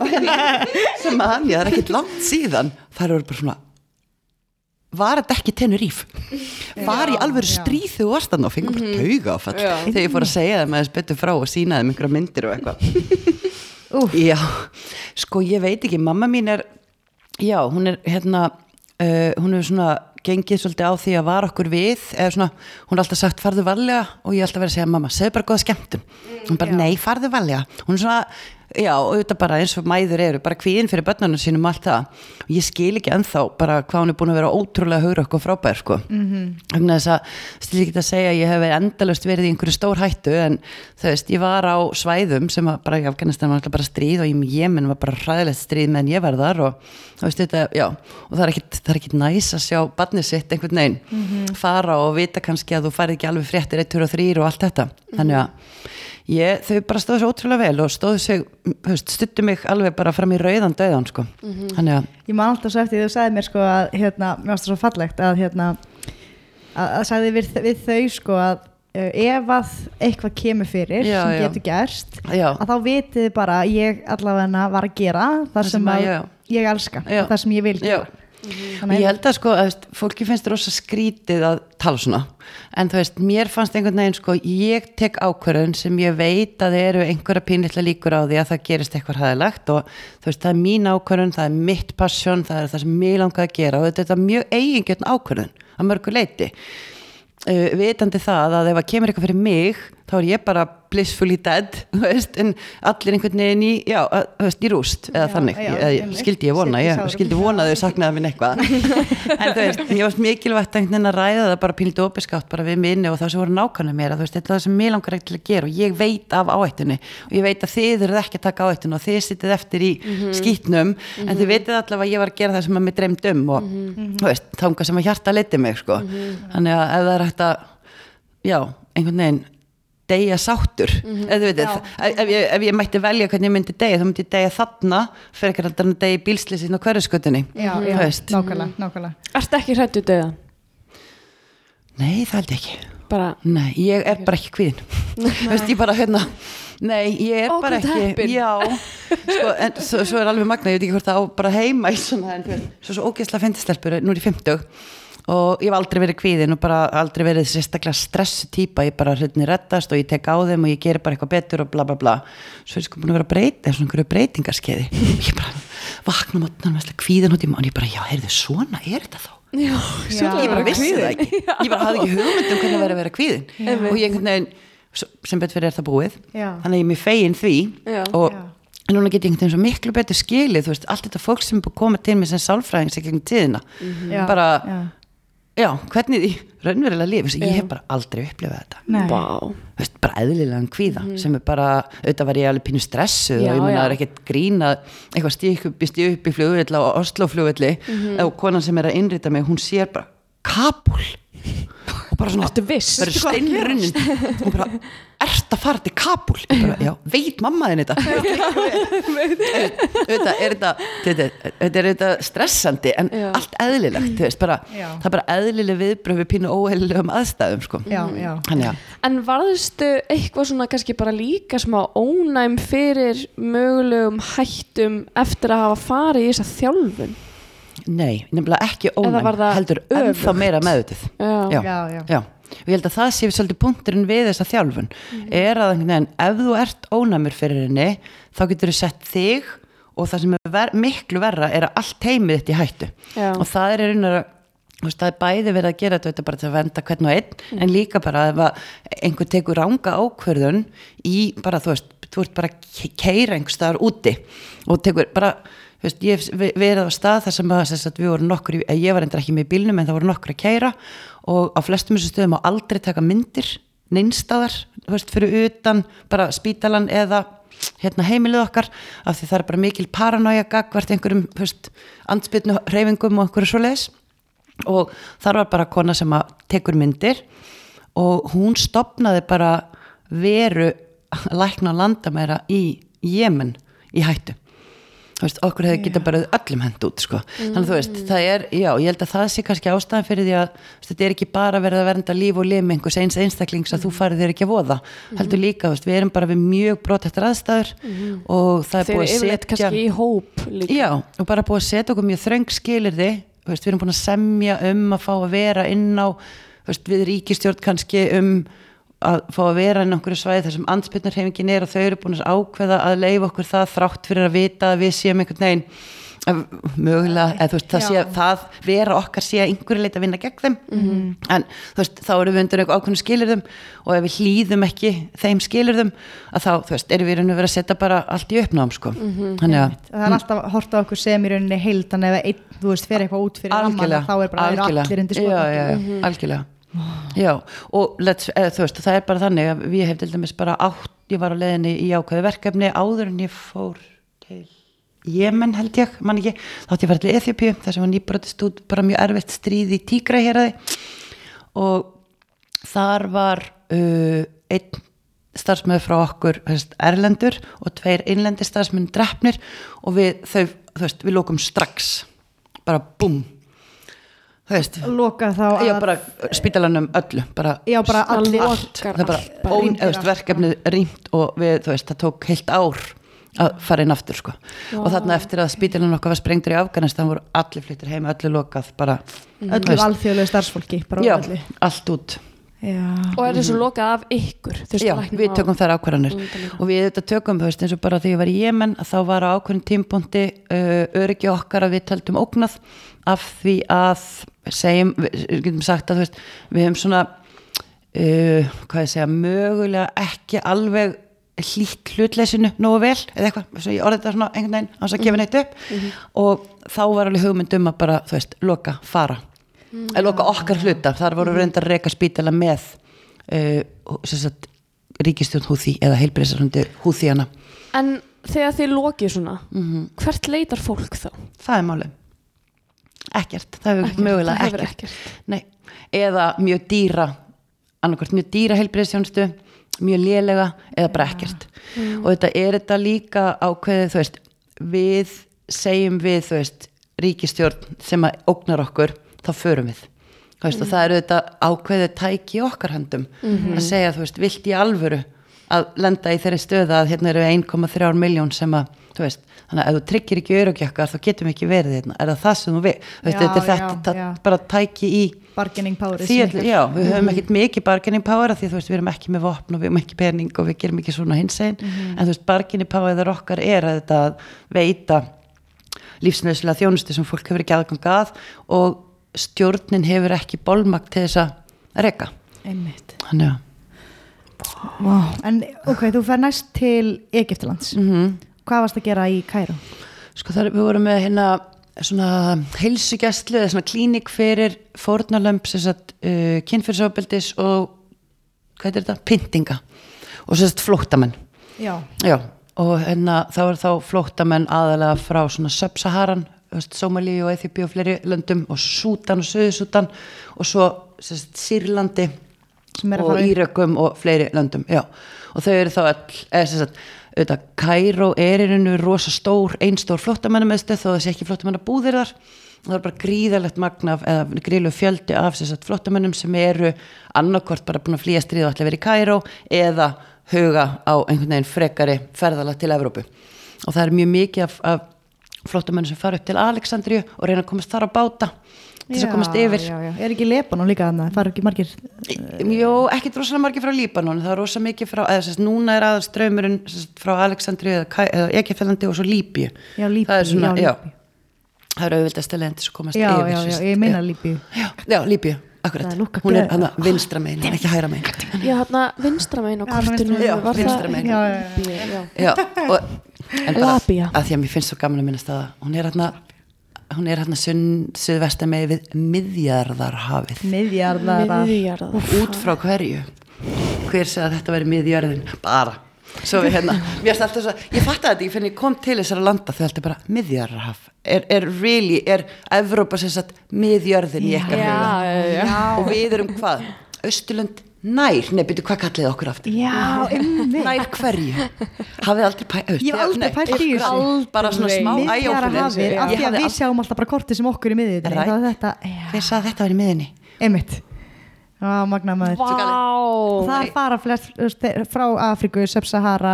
Og sem að hann, já, það er ekkit langt síðan. Þær eru bara svona var þetta ekki Tenerife var í alveg já. stríð þegar þú varst þannig og fengum bara tauga áfall Já. þegar ég fór að segja þeim aðeins betur frá og sína þeim einhverja myndir og eitthvað. Já, sko ég veit ekki mamma mín er, já, hún er hérna, uh, hún er svona gengið svolítið á því að var okkur við eða svona, hún er alltaf sagt farðu varlega og ég er alltaf verið að segja mamma, segðu bara góða skemmtun. Hún bara, Já. nei, farðu varlega. Hún er svona, já, auðvitað bara eins og mæður eru, bara kvíðin fyrir börnunum sínum allt það, og ég skil ekki ennþá bara hvað hún er búin að vera ótrúlega hugur okkur frábær, sko. Mm þess að, stil ekki að segja að ég hef verið endalust verið í einhverju stór hættu en þú veist, ég var á svæðum sem að bara í Afganistan var alltaf bara stríð og í Jemen var bara hræðilegt stríð meðan ég var þar og þú veist þetta, já og það er ekkit, ekkit næs að sjá barnið sitt einhvern veginn fara og vita kannski að þú farið ekki alveg fréttir 1, 2 og 3 og allt þetta. Þannig að ég, þau bara stóðu svo ótrúlega vel og stóðu sig, stuttu mig alveg bara fram í rauðan döðan sko. þannig að ég man alltaf svo eftir því þú sagði mér sko að hérna, mér varst það svo fallegt að hérna að, að sagði við, við þau sko að uh, ef að eitthvað kemur fyrir Já, sem getur gerst Já. að þá vitið bara að ég allavega var að gera það sem, sem að- ég elska það sem ég vil Já. Gera Þannig Ég held að sko, að, fólki finnst rosa skrítið að tala svona. En þú veist, mér fannst einhvern veginn sko, ég tek ákvörðun sem ég veit að eru einhverja pínlítla líkur á því að það gerist eitthvað hæðilegt og þú veist, það er mín ákvörðun, það er mitt passion, það er það sem mér langaði að gera og þetta er mjög eigingjötn ákvörðun að mörgu leiti uh, vitandi það að ef að kemur eitthvað fyrir mig þá er ég bara blissfully dead þú veist, en allir einhvern veginn í já, þú veist, í rúst eða Já, þannig. já, einmitt. skildi ég vona, ég skildi vona að þau saknaði minn eitthvað. En þú veist, ég varst mikilvægt að ræða það bara píldu opiskátt bara við minni og það sem voru nákvæmlega mér að þú veist, þetta er það sem mér langar ekki til að gera og ég veit af áhættunni og ég veit að þið eruð ekki að taka áhættuna og þið sittið eftir í skýtnum en þið vitið allavega að ég var að gera það sem að mér dreymd um og þú veist, sem að hjarta leiti mig sko. að já, einhvern veginn deyja sáttur. Eða þú veit, Já. ef, ef, ég, ef ég mætti velja hvernig ég myndi deyja, þá myndi ég deyja þarna fyrir ekki alltaf að deyja í bílslýsin og hverjaskötunni nákvæmlega, nákvæmlega. Ertu ekki hrættu döða? nei, það held ég ekki. Bara, nei, ég er bara ekki kvíðin. Þú veist, ég bara hérna nei, ég er Ó, bara ekki já, sko, en svo, svo er alveg magna ég veit ekki hvort það á bara heima í svona en svo svo ógeðslega fyndistelpur nú er ég 50 og ég hef aldrei verið kvíðin og bara aldrei verið sérstaklega stressu típa, ég bara hlutinni reddast og ég tek á þeim og ég gerir bara eitthvað betur og bla bla bla. Svo er ég sko búin að vera að breyta svona einhverju breytingarskeiði og ég bara vakna mótnan með kvíðin út í mann og ég bara, já, heyrðu, svona er þetta þá? Já, Já. ég bara vissi það ekki. ég bara hafði ekki hugmynd um hvernig það væri að vera kvíðin. Og ég einhvern veginn sem betur fyrir er það búið. Já. þannig að ég er mér fegin því. Já. og Já. en núna get ég einhvern veginn svo miklu betur skilið þú veist, allt þetta fólk sem er búið að koma til mér sem sálfræðing sem gegn tíðina. Já, bara, já. Já, hvernig því raunverulega líf, ég hef bara aldrei upplifað þetta. Þú veist, bara eðlilegan kvíða sem er bara, auðvitað var ég alveg pínu stressuð Já, og ég meina já. það er ekkert grín að eitthvað stík upp, stík upp í flugvill á Oslo flugvilli og konan sem er að innrita mig, hún sér bara Kabul og bara svona bara steinrunnin og bara, ert að fara til Kabul bara, já, veit mamma þinn þetta er þetta er þetta stressandi en Já. allt eðlilegt, þú veist, bara það er bara eðlileg viðbröf við pínu óeðlilegum aðstæðum, sko já, já. Þannig að, En varðstu eitthvað svona kannski bara líka smá ónæm fyrir mögulegum hættum eftir að hafa farið í þessa þjálfun? nei, nefnilega ekki ónæm heldur öfugt? ennþá meira meðutið Já. Já. Já, já. já, og ég held að það sé svolítið punkturinn við þessa þjálfun. Er að veginn, ef þú ert ónæmur fyrir henni þá getur þú sett þig og það sem er ver miklu verra er að allt heimið þetta í hættu. Já. og það er veist, það er bæði verið að gera þetta bara til að venda hvern og einn en líka bara ef að einhver tekur ranga ákvörðun í bara þú veist, þú ert bara að keira einhver staðar úti og tekur bara þú veist, ég verið á stað þar sem að, sagt, við vorum nokkur, ég var endur ekki með bílnum en það voru nokkur að keira og á flestum þessu stöðum á aldrei taka myndir neinstaðar, þú veist, fyrir utan bara spítalan eða hérna heimilið okkar af því það er bara mikil paranoia gagvart einhverjum andspilnu reyfingum og einhverju svoleiðis. Og þar var bara kona sem að tekur myndir og hún stopnaði bara veru lækna landamæra í Jemen í hættu veist, okkur hefði getað bara öllum hend út sko. þannig að þú veist, það er, já, ég held að það sé kannski ástæðan fyrir því að veist, þetta er ekki bara verið að vernda líf og lim einhvers eins einstaklings að þú farið þér ekki að voða. Heldur líka, veist, við erum bara við mjög brotektar aðstæður og það er Þeir búið að setja kannski í hóp líka. Já, og bara búið að setja okkur mjög þröng skilirði þú veist, við erum búin að semja um að fá að vera inn á við ríkistjórn kannski um að fá að vera inn einhverju svæði þar sem andspyrnarhefingin er og þau eru búin að ákveða að leifa okkur það þrátt fyrir að vita að við séum einhvern veginn að mögulega, eða þú veist, það sé Já. það vera okkar sé að einhverju leit að vinna gegn þeim. En þú veist, þá erum við undir einhver ákveðnum skilirðum og ef við hlýðum ekki þeim skilirðum að þá, þú veist, erum við raun og vera að setja bara allt í uppnám, sko. Þannig að það er alltaf hort á okkur sem í rauninni heildan eða einn, þú veist, fer eitthvað út fyrir ramman þá er bara eru algjörlega. allir undir spotlight já, já, algjörlega já, og let's, eða, þú veist, það er bara þannig að við hef til dæmis bara átt ég var á leiðinni í ákveði verkefni áður en ég fór til Jemen held ég, man ekki. Þá átti ég fara til Eþjópíu, þar sem var nýbrotist út bara mjög erfitt stríð í tígra hér og þar var uh, einn starfsmöður frá okkur veist, erlendur og tveir innlendi starfsmöður drefnir og við þau, þú veist, við lókum strax. Bara veist, loka þá að já bara spítalanum öllu bara, já, bara allir bara, allt, bara ón, veist, allt, verkefnið rýmt og við, þú veist, það tók heilt ár að fara inn aftur sko. Og þarna eftir að spítalan okkar var sprengtur í Afganistan voru allir fluttir heim, öllu lokað bara, þú öllu alþjóðlegu starfsfólki já, öllu. allt út já. Og er þessu lokað af ykkur? þú veist, Já, við á- tökum þær ákvarðanir. Og við þetta tökum, þú veist, eins og bara þegar ég var í Jemen að þá var á ákveðin tímpúndi uh, öryggi okkar að við taldum ógnað af því að segjum, við, getum sagt að þú veist, við hefum svona uh, hvað ég segja, mögulega ekki alveg hlýtt hlutleysinu nógu vel eða eitthvað, svo ég orðið þetta svona einhvern veginn þess að gefa neitt upp. Og þá var alveg hugmynd um að bara, þú veist, loka, fara að loka okkar hluta, þar voru reyndar reyka spítala með uh, sem sagt, ríkistjórn húþí eða heilbreyðsarhundi húþíana En þegar þið lokið svona, Mhm. hvert leitar fólk þá? það er máli ekkert, það hefur Ekkert, mögulega það ekkert, ekkert. Nei. eða mjög dýra annarkvært mjög dýra heilbreyðsjónustu mjög lélega eða bara ekkert. Og þetta er þetta líka ákveðið þú veist, við segjum við, þú veist, ríkistjórn sem að ógnar okkur, þá förum við. Veist, og það eru þetta ákveðið tæki í okkar höndum að segja, þú veist, vilt í alvöru að lenda í þeirri stöða að hérna eru 1,3 miljón sem að þú veist, þannig að ef þú tryggir ekki örugjakkar þá getum ekki verið hérna, er það það sem þú við veist, Já, þetta er já, þetta já. bara tæki í bargaining power því já, við höfum ekkert mikið bargaining power því þú veist, við erum ekki með vopn og við höfum ekki pening og við gerum ekki svona hins einn en þú veist, bargaining power þegar okkar er að þetta veita lífsnöðslega þjónustu sem fólk hefur ekki aðgang að og stjórnin hefur ekki bolmagt til þess að reka. Einmitt. Þannig wow. en ok, þú fer næst til Egiptalands mm hvað varst að gera í Kæró? Sko þar við vorum með hérna svona heilsugjastlu eða svona klínik fyrir sagt uh, kynfyrsofbeldis og hvað er þetta? Pyntinga. Og sagt flóttamenn. Já, Já, og hérna þá er þá flóttamenn aðalega frá svona Sub-Saharan, Somali og Eþjópi og fleiri löndum og Sútan og Suðsútan og svo sagt, Sýrlandi og Írakum og fleiri löndum já. og þau eru þá all Kæró er í rauninu rosa stór, einstór flottamennamöðstöð þó sé ekki flottamennabúðir þar það er bara gríðalegt magna af, eða gríðalegu fjöldi af sagt, flottamennum sem eru annarkvort bara búin að flýja stríð og ætla að vera í Kæró eða huga á einhvern veginn frekari ferðalag til Evrópu og það er mjög mikið af, af flottamennum sem fara upp til Aleksandriju og reyna að komast þar á báta til þess að komast yfir. já, já. er ekki Lebanon líka þannig, það er ekki margir Jó, ekki rosalega margir frá Líbanon það er rosalega mikið frá, eða sérst, núna er aðeins draumurinn frá Aleksandri eða, eða Ekefellandi og svo Líbíu. Já, er svona, já, Líbíu. það er auðvildast að leiðin til þess að komast yfir já, já, ég meina Líbíu. Já, Líbíu, akkurat. Hún er hann að vinstra megin, ekki hægra megin. Já, hérna vinstra megin á kortinu. Já, var vinstra megin. En bara að því að mér finnst svo gaman að minnast að hún er hérna hún er hérna suðvesta með við miðjarðarhafið. Miðjarðar. Miðjarðar. út frá hverju? Hver segði að þetta væri miðjörðin? Bara svo við hérna, mér finnst alltaf svo ég fatt þetta ekki fyrir ég kom til þessara landa þau alltaf bara miðjarðarhaf. Er, er really, er Evrópa sem sagt miðjörðin í já, já. og við erum hvað? Östurlund nær, nei byrju hvað kallið þið okkur aftur? Já, nær hverju? Hafið aldrei pælt Ég hef aldrei pælt í þessu. bara svona smá miðjarðarhafið, af því að við sjáum alltaf bara kortið sem okkur í er þetta, hver sagði að þetta var í miðinni einmitt Já, magna maður. Vá. Og það fara flest frá Afríku, Sub-Sahara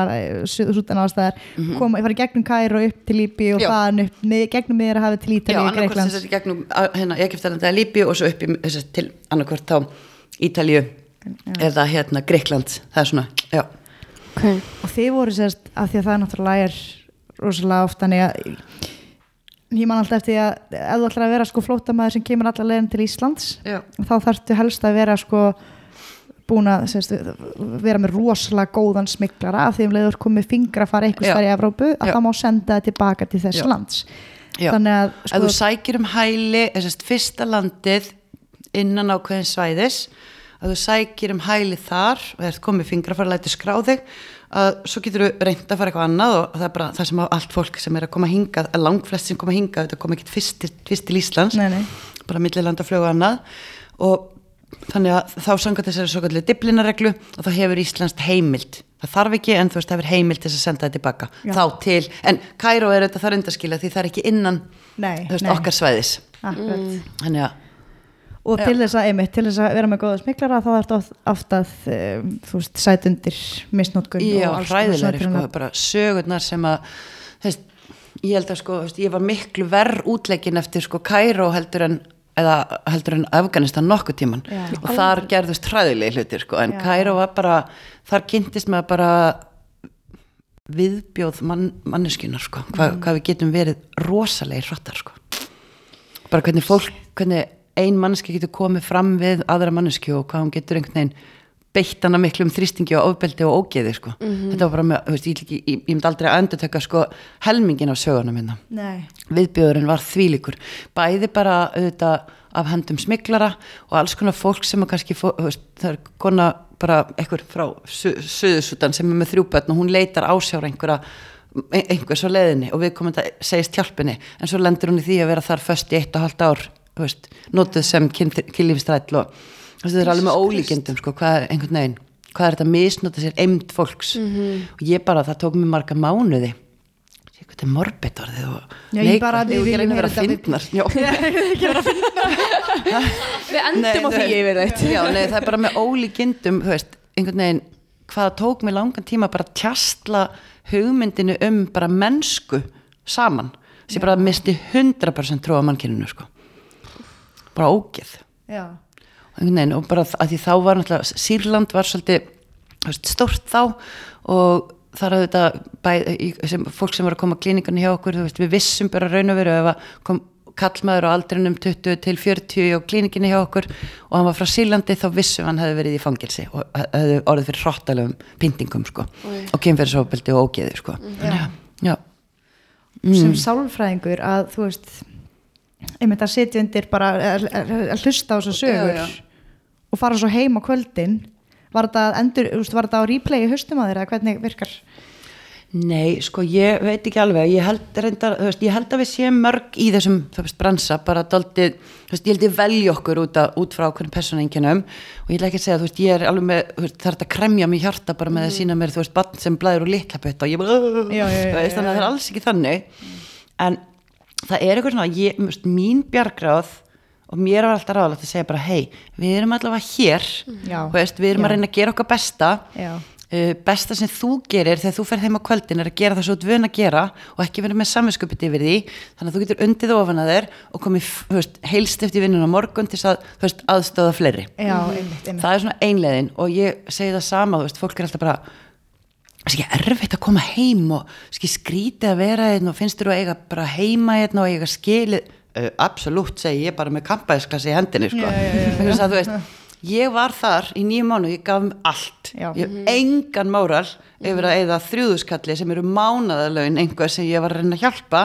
Sútan ástæðar, koma, fara í gegnum Kæru upp til Líbi og. Já. þaðan upp með, gegnum miður að hafa til Já, Ítalíu, Greiklands að gegnum að- hérna, Egyptalandi eða Líbíu og svo upp í, þess að til annarkvort þá Ítalíu eða hérna Greikland það er svona, já, okay. og þið voru sérst, af því að það náttúrulega er rosalega oft þannig að ég man alltaf eftir að ef þú ætlar að vera sko flótamaður sem kemur allar leiðin til Íslands já. þá þarftu helst að vera sko búin að sérst, vera með rosalega góðan smiklara af því um leiður komið fingra að fara einhvers þar í Evrópu að Já. það má senda það tilbaka til þess Já. lands þannig að ef sko, þú sækir um hæli þessast fyrsta landið innan ákveðin svæðis að þú sækir um hæli þar og ert komið fingra að fara að læta skrá þig að svo getur þú reynd að fara eitthvað annað og það er bara það sem á allt fólk sem er að koma hingað, að langflest sem koma hingað þetta kom ekkit fyrst, til- fyrst til Íslands Nei, nei. bara millilandaflögu og annað og þannig að þá sangat þessari svo kallið diblinareglu og þá hefur Íslands heimild það þarf ekki en þú veist það hefur heimild til að senda það tilbaka Já. þá til, en Kæró er þetta þar undarskila því það er ekki innan Nei, veist, okkar svæðis akkurat. þannig að og til þess að einmitt, til þess að vera með góða smiklara þá er þetta oft, að um, þú veist, sæt undir misnótkun já, hræðilegri sko, bara sögurnar sem að veist, ég held að sko veist, ég var miklu verð útleikin eftir sko Kæró heldur en eða heldur en Afganistan nokkuð tíman Já. og þar gerðust hræðilegi hlutir sko, en Já. Kæró var bara þar kynntist maður bara viðbjóð mann, manneskunar sko, Hva, Mm. hvað við getum verið rosalegir hrattar sko bara hvernig fólk, hvernig ein manneski getur komið fram við aðra mannesku og hvað hún getur einhvern veginn beitt hana miklum þrýstingi og ofbeldi og ógeði sko. Mhm. þetta var bara með, þú veist, ég, ég, ég, ég myndi aldrei að endur taka sko helmingin af söguna minna Nei. viðbjöðurinn var þvílíkur bæði bara auðvitað af hendum smiklara og alls konar fólk sem að kannski fó, veist, það er kona bara einhver frá Su Suðusutan sem er með þrjúbötn og hún leitar ásjára einhverja ein- einhvers á leiðinni og við komum þetta segist hjálpinni en svo lendur hún í því að vera þar föst í eitt og halvt ár veist, notuð sem kynlífstræll og það er alveg með ólíkendum sko, hvað er einhvern veginn hvað er þetta að misnota sér eimt fólks? Og ég bara, það tók mér marga mánuði. Þetta er morbid orðið og neikvætt, við viljum vera þetta. fyndnar. Við endum á því yfir þetta það er bara með veist, einhvern veginn hvað tók mig langan tíma bara að tjastla hugmyndinu um bara mennsku saman. Sem bara misti 100% trú á mannkyninu sko. Bara ógeð. Veginn og bara að því þá var náttúrulega Sýrland var svolítið stórt þá og þar að þetta bæ, sem, fólk sem var að koma að klíningunni hjá okkur veist, við vissum bara raun og veru ef að kom kallmaður á aldrinum 20 til 40 á klíninginni hjá okkur og hann var frá Sýrlandi þá vissum hann hefði verið í fangilsi og hefði orðið fyrir hrottalegum pyntingum sko, og kemferðsofbeldi og ógeði sko. Þannig að, já, sem sálfræðingur að þú veist einmitt að sitja undir bara að, að, að hlusta á þessar sögur Já, já. og fara svo heim á kvöldin. Var þetta, endur, veist, var þetta á replay í haustum að þeirra, hvernig virkar? Nei, sko ég veit ekki alveg, ég held, reyndar, veist, ég held að við séum mörg í þessum veist, bransa, bara daldið, þú veist, ég held ég velja okkur út, að, út frá okkur personengjunum og ég ætla ekki að segja, veist, ég er alveg með, er þetta að kremja mér hjarta bara með að sína mér, þú veist, bann sem blæður úr litla pött og ég bara, Já, þannig að það er alls ekki þannig, en það er eitthvað svona, ég, veist, mín bjargráð og mér var alltaf ráðalegt að segja bara, hei, við erum allavega hér, Já. veist, við erum Já. að reyna að gera okkar besta, uh, besta sem þú gerir þegar þú fer heim á kvöldin er að gera það svo dvun að gera og ekki vera með samvinskupið yfir því þannig að þú getur undið ofan að þér og komið veist, heilst eftir vinnun á morgun til að veist, aðstöða fleiri Já, einmitt, einmitt. það er svona einleiðin og ég segi það sama, fólk er alltaf bara það er ekki erfitt að koma heim og skrítið að vera einn og finnst þér að eiga bara heima einn og eiga skilið uh, absolutt segi ég bara með kampaðisklassi í hendinni sko. Já, já, já, já. Að, veist, ég var þar í nýju mánu ég gaf um allt. Já. ég hef engan móral yfir að eigða þrjúðuskalli sem eru mánaðalögin einhver sem ég var að reyna að hjálpa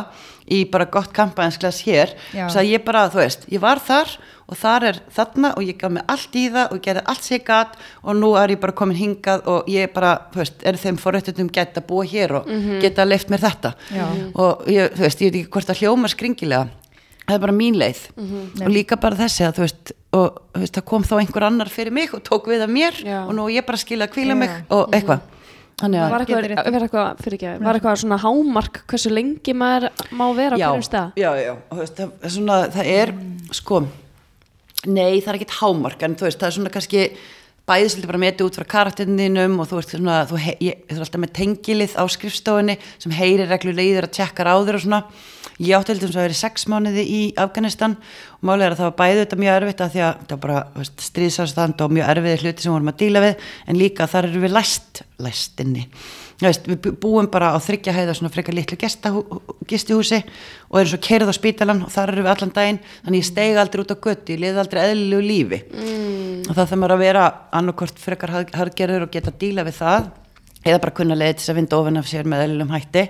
í bara gott kampaðinsklass hér. Svo að ég bara, þú veist, ég var þar og þar er þarna og ég gaf mig allt í það og gerði allt sem ég gat og nú er ég bara komin hingað og ég bara, þú veist, er þeim forrættundum geta að búa hér og geta leift mér þetta. Já. og ég, þú veist, ég veit ekki hvort það hljóma skringilega það er bara mín leið. Og líka bara þessi að þú veist og þú veist, það kom þá einhver annar fyrir mig og tók við að mér Já. og nú ég bara skilja að kvíla mig og eitthvað. Þannig Var að eitthvað, var eitthvað, fyrir ekki, var eitthvað svona hámark hversu lengi maður má vera á já, hverjum stað? já, já, og þú veist, það er svona, það er sko, nei það er ekkit hámark en þú veist, það er svona kannski bæðið svolítið bara metið út frá karakterninum og þú veist svona, þú, he, ég, þú er alltaf með tengilið á skrifstofunni sem heyrir reglulegir að tjekkar á þér og svona. Ég átti heldur sem að vera sex mánuði í Afganistan og málega er að það var bæðið þetta mjög erfitt að því að það bara stríðsástand og mjög erfiði hluti sem vorum að díla við en líka þar eru við læst læst inni Þú veist, við bú- búum bara á þryggja hæða svona frekar litlu gistihúsi og erum svo keirð á spítalan og þar eru við allan daginn. Þannig ég steig aldrei út á götti, ég liði aldrei eðlilegu lífi. Mm. og það þarf maður að vera annarkort frekar hardgerður og geta að díla við það eða bara kunna leiði til þess að vinda ofan af sér með eðlilegum hætti.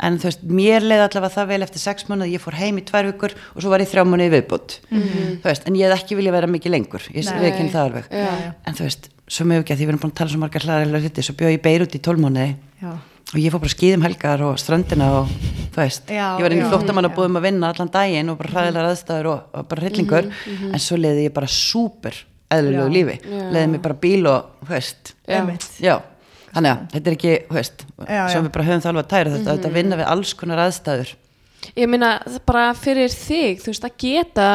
En þú veist, mér leiði allavega það vel eftir sex mánuð, ég fór heim í tvær vikur og svo var ég þrjá mánuði viðbútt þú veist, en ég hef ekki vilja vera mikið lengur. Ég veit ekki það alveg. Já. en þú veist, svo mjög ekki að því við erum búin að tala svo margar hlaðarlega hluti, svo bjóð ég Beirut í tólmánuði Já. og ég fór bara skýðum helgar og ströndina og þú veist, Já, ég var inn í flóttamann já. að búðum að vinna allan daginn og bara hræðilega aðstæður og, og bara hryllingur. En svo leiði ég bara súper eðlulegu lífi, leiði mig bara bíl og þú veist, Já. Já. Þannig að þetta er ekki, þú veist já. við bara höfum það alveg að tæra þetta, þetta vinna við alls konar aðstæður. Ég meina, það bara fyrir þig, þú veist, að geta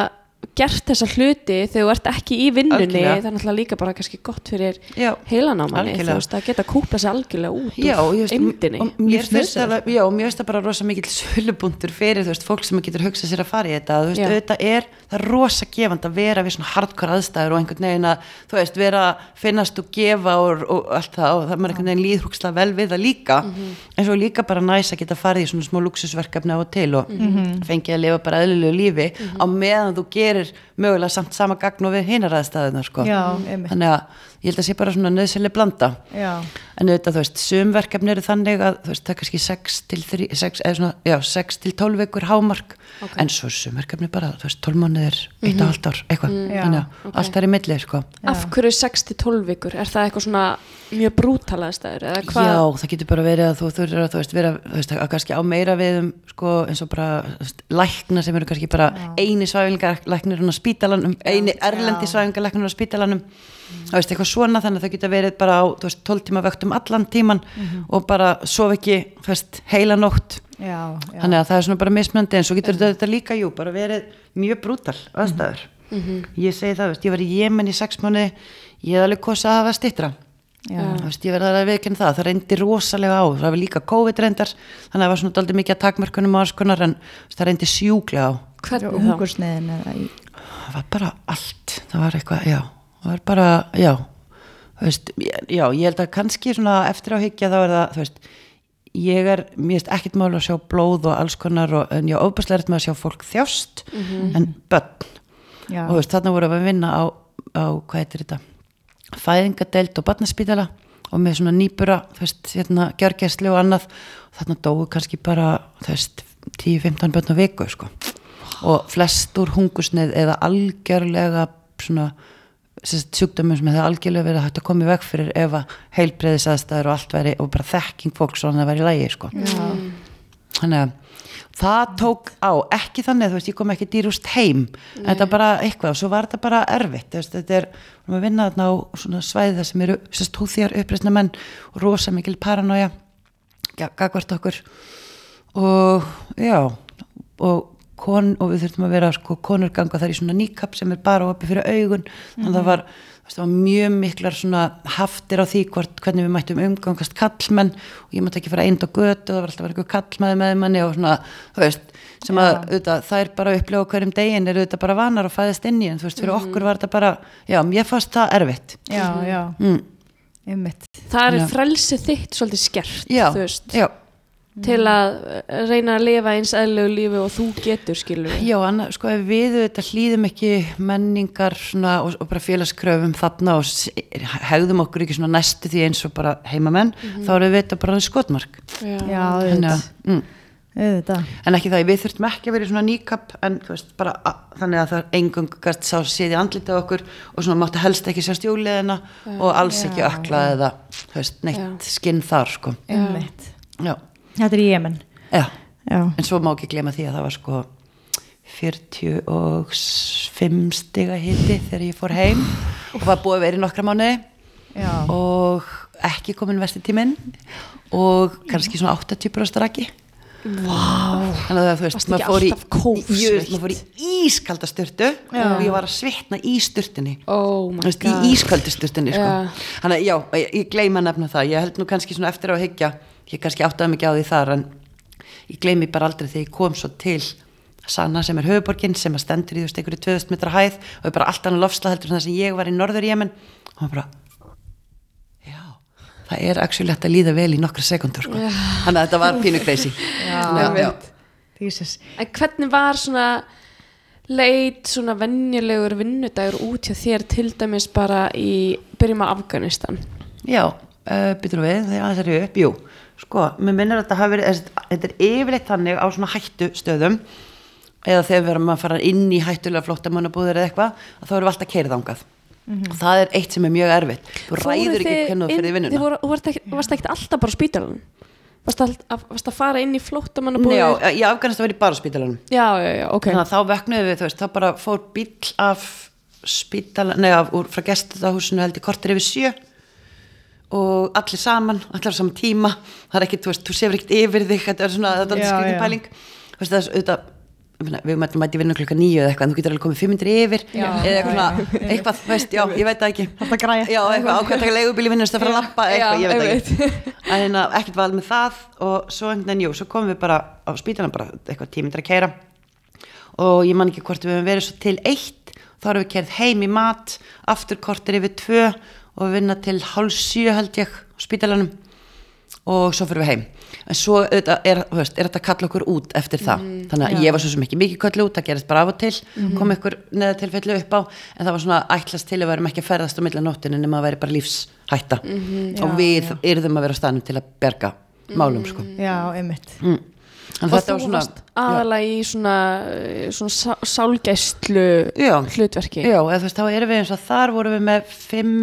gert þessa hluti þegar þú ert ekki í vinnunni það er náttúrulega líka bara kannski gott fyrir heilanámanni, þú veist, að geta kúpla sér algjörlega út Já, úr eimdini og mér finnst það bara rosa mikill sölubuntur fyrir, þú veist, fólk sem getur hugsað sér að fara í þetta, þú veist, auðvitað er það er rosa gefand að vera við svona hardcore aðstæður og einhvern veginn að, þú veist, vera að finnast og gefa og, og allt það og það er einhvern veginn líðhrúkslega vel við það líka. En svo líka bara næs að geta farið í svona smá luxusverkefni á og til og fengið að lifa bara eðlilegu lífi á meðan þú gerir mögulega samt sama gagn og við hinar aðstæðunar, sko. Þannig að ég held að sé bara svona nöðsynlega blanda Já. en auðvitað þú veist, sumverkefni eru þannig að þú veist, það er kannski 6 til, 3, 6, eða svona, já, 6 til 12 vikur hámark, en svo sumverkefni bara, þú veist, 12 mánuðir, 1 og halvt ár eitthvað, Já, þannig að allt er í milli sko. Af hverju 6-12 vikur? Er það eitthvað svona mjög brútalaðstæður eða hvað? Já, það getur bara verið að þú þurfir að þú veist, vera, þú veist, að kannski á meira við um, sko, eins og bara veist, lækna sem eru kannski bara eini svæfingarlæknir á spítalanum, eini erlendi Já. svæfingarlæknir á spítalanum þú veist, eitthvað svona, þannig að það getur verið bara á, þú veist, 12 tíma vöktum allan tíman og bara sof ekki, veist, heila nótt. Já, já. þannig að það er svona bara mismöndi en svo getur þetta líka, jú, bara verið mjög brútal aðstæður. Ég segi það, veist, ég var í Jemen í sex mánuði ég hef alveg kosið að hafa stittra Já. Þú veist, ég verði að viðkynna það, það reyndi rosalega á það var líka COVID reyndar þannig að það var svona daldið mikið að takmörkunum og alls konar en þú veist, það reyndi sjúklega á. Hvernig í? Það var bara allt það var eitthvað, já, það var bara já, veist, já ég held að kannski svona eftir á higgja þá er það, þú veist ég er, mér veist ekkert máli að sjá blóð og alls konar og, en ég óbærslega er með að sjá fólk þjást en börn. Já. og þú veist, þarna voru við að vinna á, á hvað heitir þetta fæðingadeild og barnaspítala og með svona nýbura, þú veist, hérna gjörgæslu og annað, og þarna dóu kannski bara, þú veist, 10-15 börn á viku, sko. Og flest úr hungusneið eða algjörlega svona sjúkdömum sem hefði algjörlega verið hægt að koma í veg fyrir ef að heilbreyðisaðstæður og allt væri og bara þekking fólk svo hann að væri í lægi sko. þannig að það tók á, ekki þannig þú veist, ég kom ekki dýrúst heim. En þetta bara eitthvað og svo var þetta bara erfitt veist, þetta er, við erum að vinna þarna á svona svæði það sem eru sérst húþjar uppreisna menn og rosa mikil paranoja gagvart okkur. Og já og kon og við þurftum að vera sko konur ganga þar í svona nýkapp sem er bara opið fyrir augun. Þannig að það var, það var mjög miklar svona haftir á því hvort, hvernig við mættum umgangast kallmenn og ég mátti ekki fara eind á götu og það var alltaf eitthvað kallmenn með manni og svona, þú veist sem að auðvitað, það er bara að upplifa hverjum degin er auðvitað bara vanar og fæðist inn í en þú veist, fyrir okkur var þetta bara, já, mér fannst það erfitt. Já, já, mm. einmitt. Það er Já. frelsi þitt svolítið skert já, þú veist, já, til að eh, reyna að lifa eins eðlegu lífi og þú getur skilur Já, annað, sko, ef við auðvitað hlýðum ekki menningar svona, og, og bara félagskröfum þarna og hegðum okkur ekki svona næstu því eins og bara heimamenn, þá erum við þetta bara skotmark. já, auðvitað, að, mm, auðvitað. en ekki það, við þurftum ekki að vera í svona nýkapp, en þú veist, bara að, þannig að það engung gæst sá séð í andlitað okkur og svona mátti helst ekki sjá stjóliðina og alls ekki ökla eða, þú veist, neitt Já. skinn þar, sko. einmitt. Já, þetta er í Jemen já. já, En svo má ekki glema því að það var sko 45 stiga hiti þegar ég fór heim og var búið í nokkra mánuði já, og ekki komin vesti tíminn og kannski svona 80% raki wow. þannig að þú veist maður fór, í? Jú, maður fór í ískalda styrtu og ég var að svitna í styrtunni oh í sturtunni sko. Já. þannig að já, ég, ég gleyma nefna það ég held nú kannski svona eftir á að hyggja ég kannski áttaði mikið á því þar en ég gleymi bara aldrei þegar ég kom svo til Sanna sem er höfuborgin sem að stendur í þú veist einhverju 2000 metra hæð og er bara allt annað lofsla heldur en það sem ég var í norður Jemen og hann bara já, það er actually hægt að líða vel í nokkra sekundur sko. þannig að þetta var pínu crazy já, já. Jesus. En hvernig var svona leit svona venjulegur vinnudagur út hjá þér til dæmis bara í byrjum á Afganistan Já, uh, byttur við, þegar það er upp, jú, sko, mér minnir að þetta hafi verið, þetta er yfirleitt þannig á svona hættu stöðum eða þegar við erum að fara inn í hættulega flóttamannabúðir eða eitthvað, að þá erum við alltaf keirið ángað. og það er eitt sem er mjög erfitt. Þú ræður ekki hvernig þú fyrir vinnuna. þú varst ekki, alltaf bara á spítalan varst að, að, varst að fara inn í flóttamannabúið Já, í ég bara á spítalanum. já, já, já, ok Þannig að þá vöknuðum við, veist, þá bara fór bíl af spítala, nei, af, úr, frá gestahúsinu held ég kortir yfir sjö og allir saman, allir á saman tíma. Það er ekki, þú veist, þú sefur ekkert yfir þig þetta er svona, þetta er Já, skrifin já. pæling. Þú veist, það er auðvitað við mættum mætti vinna klukka nýju eða eitthvað en þú getur alveg komið 500 yfir Já. eða eitthvað svona, eitthvað, þú veist, já, ég veit það ekki. Já, eitthvað, ákveð að taka leigubíl í vinnust að fara að lappa eitthvað, Já, ég veit það ekki. En hérna, ekkert val með það og svo einhvern veginn, jú, svo komum við bara á spítalan bara eitthvað tímindra að keira og ég man ekki hvort við hefum verið svo til eitt þá erum við kerð heim í mat aftur kortir yfir tvö og við vinna til hálf sjö held ég á spítalanum. Og svo fyrir við heim. En svo auðvitað er, veist, er þetta að kalla okkur út eftir það. Þannig að ég var svo sem ekki mikið köllu út það gerist bara af og til, kom ykkur neða tilfellu upp á en það var svona ætlast til að við erum ekki að ferðast á milli nóttinu nema að veri bara lífshætta. Og við yrðum að vera á staðnum til að berga málum sko. já, einmitt. Mm. En og þú svona varst aðalega í svona, svona sá- sálgæslu Já. hlutverki Já, veist, þá erum við eins og þar vorum við með fimm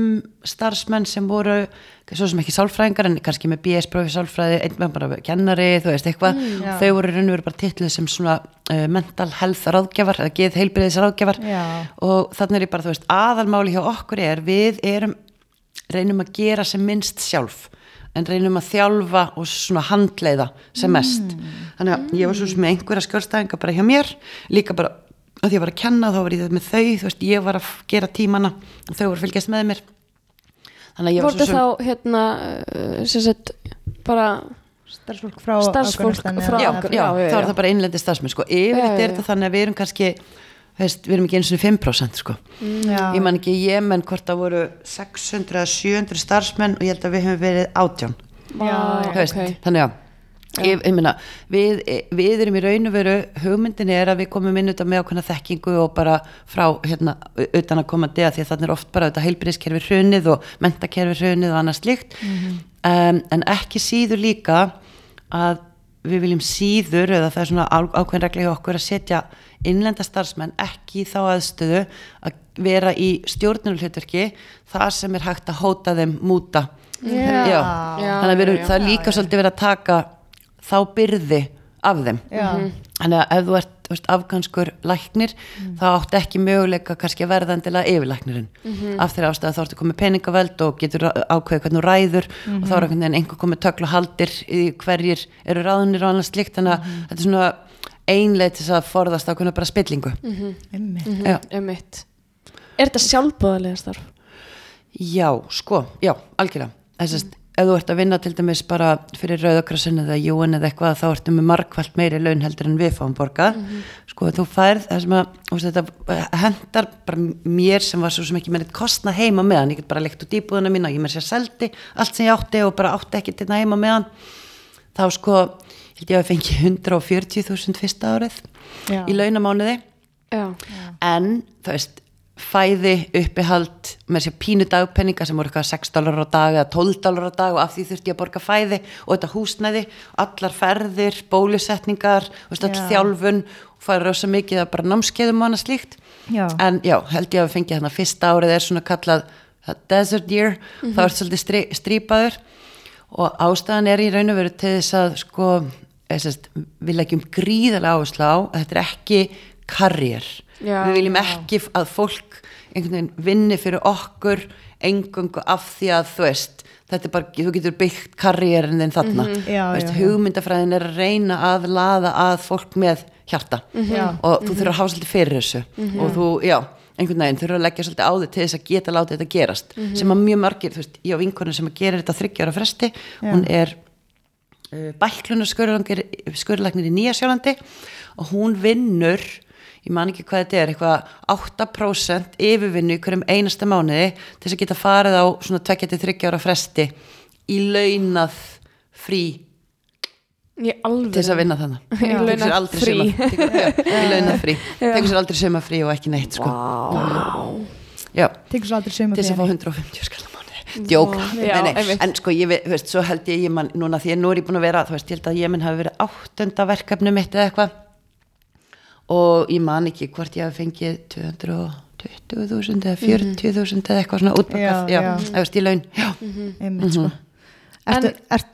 starfsmenn sem voru svo sem ekki sálfræðingar en kannski með BS prófi sálfræði, einn með bara kennari, þú veist, eitthvað já. þau voru raun og veru bara titluð sem svona uh, mental health ráðgjafar eða geð heilbriðis ráðgjafar Já. og þannig er ég bara, þú veist, aðalmáli hjá okkur er við erum reynum að gera sem minnst sjálf en reynum að þjálfa og svona handleiða sem mest þannig að ég var svo sem með einhverja skjólstæðinga bara hjá mér, líka bara að því að ég var að kenna þá var ég með þau þú veist, ég var að gera tímana og þau voru fylgjast með mér þannig að ég var voru svo sem þá hérna uh, sem sagt bara starfsfólk frá Starfsfólk frá eða- já, já, já, já, þá er já. það bara innlendi starfsmenn sko. yfirleitt Já, já, er þetta þannig að við erum kannski veist, við erum ekki eins og 5% sko. já, ég man ekki ég menn hvort það voru 600 eða 700 starfsmenn og ég held að við hefum verið 18 já, Þú veist, ok. þannig að ég, ég meina, við, við erum í raun og veru hugmyndin er að við komum inn auðvitað með ákveðna þekkingu og bara frá hérna, utan að koma að því að þannig er oft bara auðvitað heilbriðskerfi hrunið og mentakerfi hrunið og annað slíkt. Um, en ekki síður líka að við viljum síður eða það er svona á- ákveðin regla hjá okkur að setja innlenda starfsmenn ekki þá aðstöðu að vera í stjórnulhlutverki þar sem er hægt að hóta þeim múta. Já. Já. Já, þannig að erum, það er líka svolítið verið að taka þá byrði af þeim. Já, þannig að ef þú ert veist, afganskur læknir þá áttu ekki möguleika kannski að verða endilega yfirlæknirinn. Af þeirra ástæða þá ertu komið peningaveld og getur ákveðið hvernig þú ræður og þá er einhvern veginn komið tökla haldir í hverjir eru ráðunir og annars slikt þannig að þetta er svona einlega til þess að forðast ákveðna bara spillingu. Einmitt. já. um mitt er þetta sjálfbóðalega starf? já, sko, já, algjörlega. Þess að ef þú ert að vinna til dæmis bara fyrir Rauðakrassin eða Júin eða eitthvað þá ertu með margfald meiri laun heldur en við fáum borgað. Sko þú færð sem að þetta hendar bara mér sem var svo sem ekki með neitt kostnað heima meðan ég get bara leikt út íbúðuna mína ég með sér seldi allt sem ég átti og bara átti ekki til það heima meðan þá sko held ég að fengi 140.000 fyrsta árið Já. í launamánuði. En þú veist fæði uppihald með sér pínu dagpenninga sem voru eitthvað 6 dólar á dag eða 12 dólar á dag og af því þurfti ég að borga fæði og þetta húsnæði, allar ferðir bólusetningar, þjálfun og fæði rosa mikið að bara námskeiðum og annað slíkt. Já. en já, held ég að við fengið þarna fyrsta árið er svona kallað það desert year, þá er svolítið strí, strípaður. Og ástæðan er í raun og veru til þess að sko, sérst, við leggjum gríðarlega áherslu á að þetta er ekki karriér, Já. við viljum ekki að fólk einhvern veginn vinni fyrir okkur engungu af því að þú veist þetta er bara, þú getur byggt karriérin þinn þarna, Já, Þú veist, já, já. hugmyndafræðin er að reyna að laða að fólk með hjarta. Já. og þú þurfur að hafa svolítið fyrir þessu. Og þú, já, einhvern veginn þurfur að leggja svolítið á þig til þess að geta látið þetta gerast. Sem að mjög margir, þú veist, ég á vinkonum sem að gera þetta þryggjára fresti, hún er uh, bæklunar skurðlagnir í Nýja Sjálandi og hún vinnur ég man ekki hvað þetta er, eitthvað 8% yfirvinnu í hverjum einasta mánuði til þess að geta farið á svona 2-3 ára fresti í launað frí til þess að vinna þannig Í launað frí. í launað frí. Tekur sér aldrei suma frí og ekki neitt sko. já, Tekur svo aldrei sömu til þess að fá 150 skall á mánuði djók, en sko ég veist, svo held ég, ég man, núna því að nú er ég búin að vera þú veist, ég held að ég minn hafi verið áttunda verkefni mitt eða eitthvað. Og ég man ekki hvort ég hafi fengið 220.000 eða 40.000 eða eitthvað svona útbakað, Já, já, já. veist, í laun. Já, Einmitt, sko. Ertu, En- ert,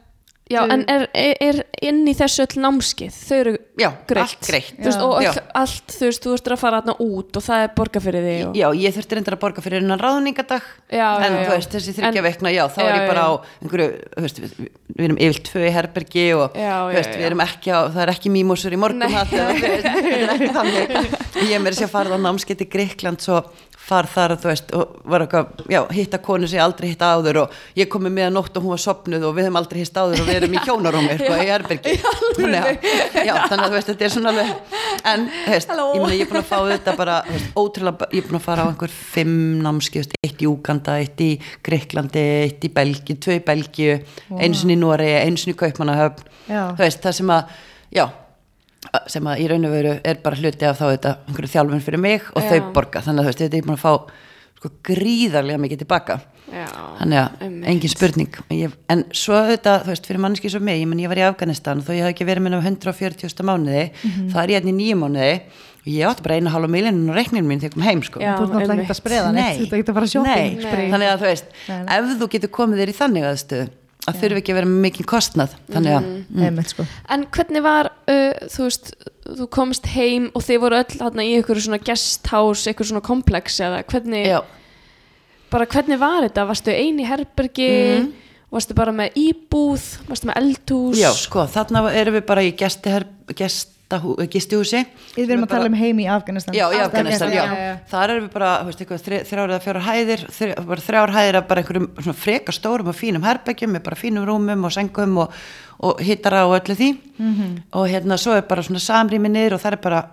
Já, en er, er, inn í þessu öll námskið, þau eru já, greitt, allt greitt. Veist, og öll, allt, þú veist, þú veist að fara þarna út og það er borga fyrir þig og... Já, ég þurfti reyndar að borga fyrir innan ráðningadag Já, en þú veist, þessi þryggja veikna, já, þá er ég bara á einhverju, þú veist, við, við erum yfir tvö í herbergi og þú veist, við erum ekki á, það er ekki mýmúsur í morgun þetta er ekki þannig. Ég er mér að sé að fara á námskeiti Greikland svo far þar, þú veist, og var eitthvað já, hitta konu sem ég aldrei hitta áður og ég komi með að nótt og hún var sopnuð og við höfum aldrei hitt áður og við erum í hjónarúmi sko, í herbergi. Þannig að, já, þannig að þú veist, þetta er svona alveg, en, veist, ég meina ég er búin að fá þetta bara, veist, ótrúlega ég er búin að fara á einhver fimm veist, eitt í Úganda, eitt í Greiklandi eitt í Belgi, tvö í Belgíu einu sinni í Noregi, einu sinni í Kaupmannahöfn. Það sem að já, sem að í raun og veru er bara hluti af þá þetta einhverju þjálfun fyrir mig og Já. þau borga þannig að þú veist, þetta er búin að fá sko gríðarlega mikið tilbaka Já, þannig að einmitt. engin spurning ég, en svo þetta, þú veist, fyrir manneski svo mig ég, menn, ég var í Afganistan þó ég hef ekki verið minna um 140. mánuði Mhm. það er ég hérna í nýju mánuði og ég átti bara einu hálfa miljonun á reikninu mín þegar ég kom heim sko Já, Nei. spree. þannig að þú veist, Nei, nei. ef þú getur komið þér í þannig aðstöðu að þurfi ekki að vera með mikið kostnað þannig að, Mhm. Einmitt, sko. En hvernig var, uh, þú veist, þú komst heim og þið voru öll þarna í ykkur svona guesthouse, ykkur svona komplex eða hvernig, já, bara hvernig var þetta? Varstu ein í herbergi, varstu bara með íbúð, varstu með eldhús? já, sko, þarna erum við bara í gestiher, gestahú, gistihúsi Við erum að tala um heim í Afganistan Já, í Afganistan, já. já. Þar erum við bara, þú veist, eitthvað þri- þrjár eða fjórar hæðir, þri- bara þrjár hæðir af bara einhverjum svona freka stórum og fínum herbeggjum með bara fínum rúmum og sengum og, og hittara og öllu því Mhm. og hérna svo er bara svona samrými niður og það er bara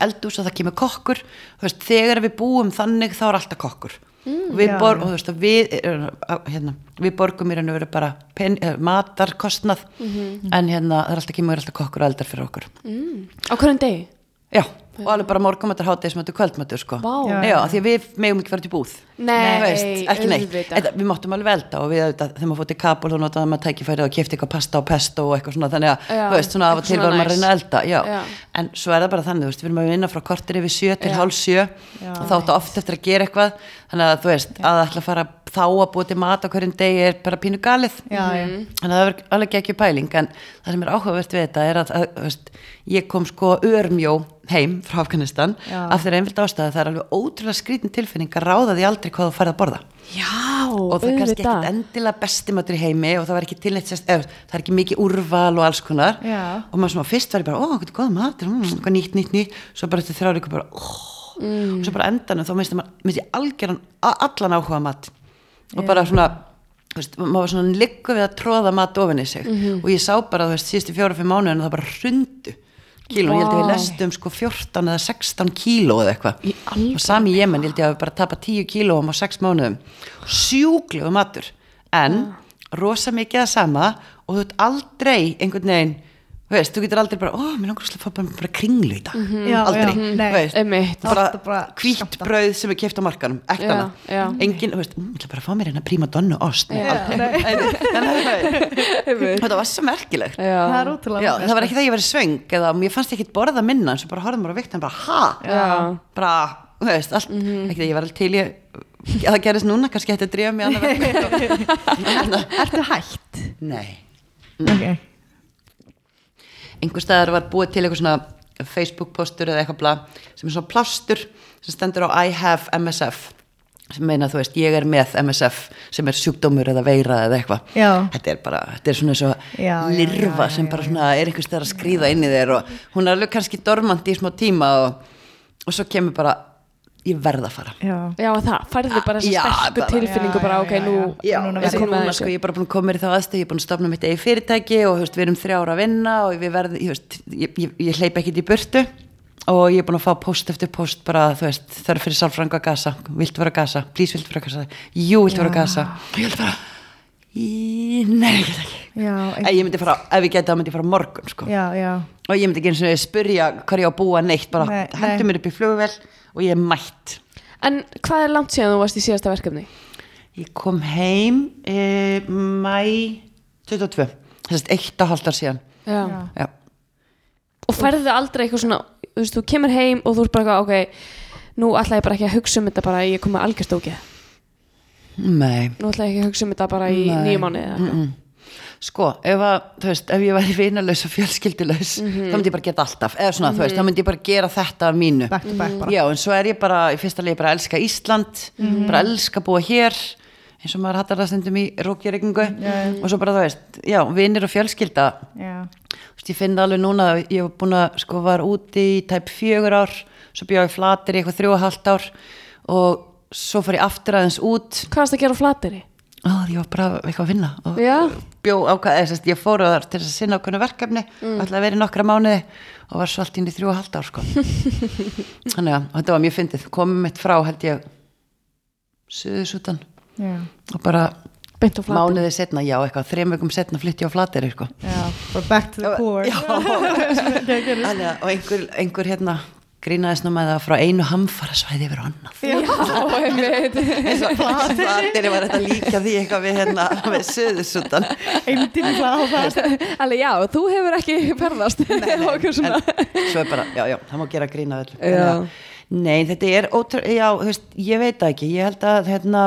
eldús og það kemur kokkur veist, þegar við búum þannig þá er alltaf kokkur mm, við, bor, og, veist, við, er- hérna, við borgum í raun og veru bara pen, eh, matarkostnað Mhm. en hérna það er alltaf kemur alltaf kokkur og eldar fyrir okkur Mm. Á hverjum degi? Já, og alveg bara morgumatur, hátegismatur, kvöldmatur sko. Já, því að við megum ekki fara til búð. Nei, veist, ekki neitt. Þetta, Við máttum alveg velta og við auðvitað, þegar maður fótt í Kabul þá notaði maður tækifærið og kefti eitthvað pasta og pesto og eitthvað svona, þannig að, Já, þú veist, svona af og til var maður að reyna að elda já. En svo er það bara þannig, veist, við erum að vinna frá kortir yfir sjö til hálf sjö og þá áttu oft eftir að gera eitthvað. Þannig að þú veist, að ætla að fara þá að búa til mat á hverjum degi er bara pínu galið. Já, já. þannig að það er alveg ekki pæling en það sem er áhugavert við þetta er að, að, veist, ég kom sko örmjó heim frá Afganistan Já. af þeirra einfjöld ástæða það er alveg ótrúlega skrítin tilfinning að ráða því aldrei hvað þú færð að borða. Já, og það er kannski ekkert endilega besti matur í heimi og það var ekki til neitt sérst, eða, það er ekki mikið úrval og alls konar. Já. og maður svona fyrst var ég bara, ó, hvað er góð matur mm, nýtt, nýtt, nýtt, svo bara þetta þrjári og svo bara endanum þá minnst ég algjöran a- allan áhuga mat og bara svona veist, maður var svona liggu við að tróða mat ofin í sig. Og ég sá bara, þú veist, síðustu fjóra-fimm mánuðin og það bara hrundu kíló, ég held að við lestum sko 14 eða 16 kíló eða eitthvað. Og sami ég menn, ég held ég að við bara tapa 10 kílóum á 6 mánuðum. Sjúklegu matur. En rosa mikið að sama og þú ert aldrei einhvern veginn þú veist, þú getur aldrei bara, ó, mér langar að fá bara, bara kringlu í dag, Já, aldrei já, nei. þú veist, Einmitt. bara, hvítt brauð sem er keft á markanum, ekkert Já, annað já. engin, þú veist, mm, ég ætla bara að fá mér hérna príma donnu ost Nei, Já. aldrei. En- en- þetta var svo merkilegt Það er ótrúlega Já, það var ekki það að ég verið svöng eða mér fannst ég ekki borða minna en svo bara horfðum bara á viktin bara, ha? Já. bara, þú veist, allt ekki það ég var alveg til ég að það gerist núna, kannski hætti að drífa verkefni. Ertu hætt? Nei. Einhver staðar var búið til eitthvað svona Facebook postur eða eitthvað bla sem er svona plástur sem stendur á I have MSF sem meina þú veist, ég er með MSF sem er sjúkdómur eða veira eða eitthvað. Þetta er bara, þetta er svona svo Já, lirfa já, já, sem bara svona er einhvers staðar að skrýða inn í þér og hún er alveg kannski dormant í smá tíma og, og svo kemur bara ég verð að fara Já. Já, það færði bara þessa Já, sterku bara- tilfinningu Já, bara, já, ok, já, nú já. Núna núna, verð ég- núna komið sko, ég er bara búin að koma mér í þá aðstöð, ég er búin að stofna mitt eigi fyrirtæki og veist, við erum þrjára að vinna og við verðum, ég, ég, ég, ég hleyp ekkit í burtu og ég er búin að fá post eftir post bara, þú veist, það er fyrir sálfranga að gasa, viltu vera að gasa, please viltu vera að gasa, jú, viltu vera að gasa, ég viltu vera, í, nei, get ekki. Já, Æ, ég myndi fara, ef ég geti þá myndi ég fara morgun, sko. já, já. Og ég myndi ekki eins og spyrja hvað ég á að búa neitt, bara Nei, nei. hendur mér upp í flugvel og ég er mætt. En hvað er langt síðan þú varst í síðasta verkefni? Ég kom heim e, mæ 22, þess að eitt og hálft ár síðan. Já. Já. Og færði aldrei eitthvað svona, þú veist, þú kemur heim og þú ert bara eitthvað, ok, nú ætla ég bara ekki að hugsa um þetta bara, ég kom með algjörstókið. Nei. Nú ætla ég ekki að hugsa um þetta bara í Nei. nýju mánuði eða eitthvað. Sko, ef, að, þú veist, ef ég væri vinalaus og fjölskyldulaus, þá myndi ég bara geta alltaf, eða svona, þú veist, þá myndi ég bara gera þetta af mínu. Back back bara. Já, en svo er ég bara, í fyrsta leið bara að elska Ísland, bara elska að búa hér, eins og maður hattar það stundum í rókjöryggingu, og svo bara, þú veist, já, vinir og fjölskylda, Já. Þú veist, ég finn alveg núna að ég var búin að sko var úti í tæp fjögur ár svo bjóð ég flatir í eitthvað þrjú og halvt ár og svo fór ég aftur aðeins út Hvað varst að gera flateri? Og ég var bara eitthvað að vinna og bjó ákvað, eða sérst, ég fór þar til þess að sinna ákveðnu verkefni mm. að vera í nokkra mánuði og var svo allt inn í þrjú og halvt ár sko. þannig að þetta var mjög fyndið komum mitt frá held ég Suðusutan Já. og bara Beint á flateri? mánuði setna, já eitthvað, þreim veikum setna flytti ég á flateri sko. Bara back to the core. Að- og einhver, einhver hérna grínaðist nú með það frá einu hamfara svæði yfir einmitt. eins og flateri var þetta líka því eitthvað við hérna með söðusutan. Alveg, já, þú hefur ekki ferðast. Okkur en svona. svo er bara, já, já, það má gera grína öll Já. Nei, þetta er ótrú, já, þú veist, ég veit ekki ég held að hérna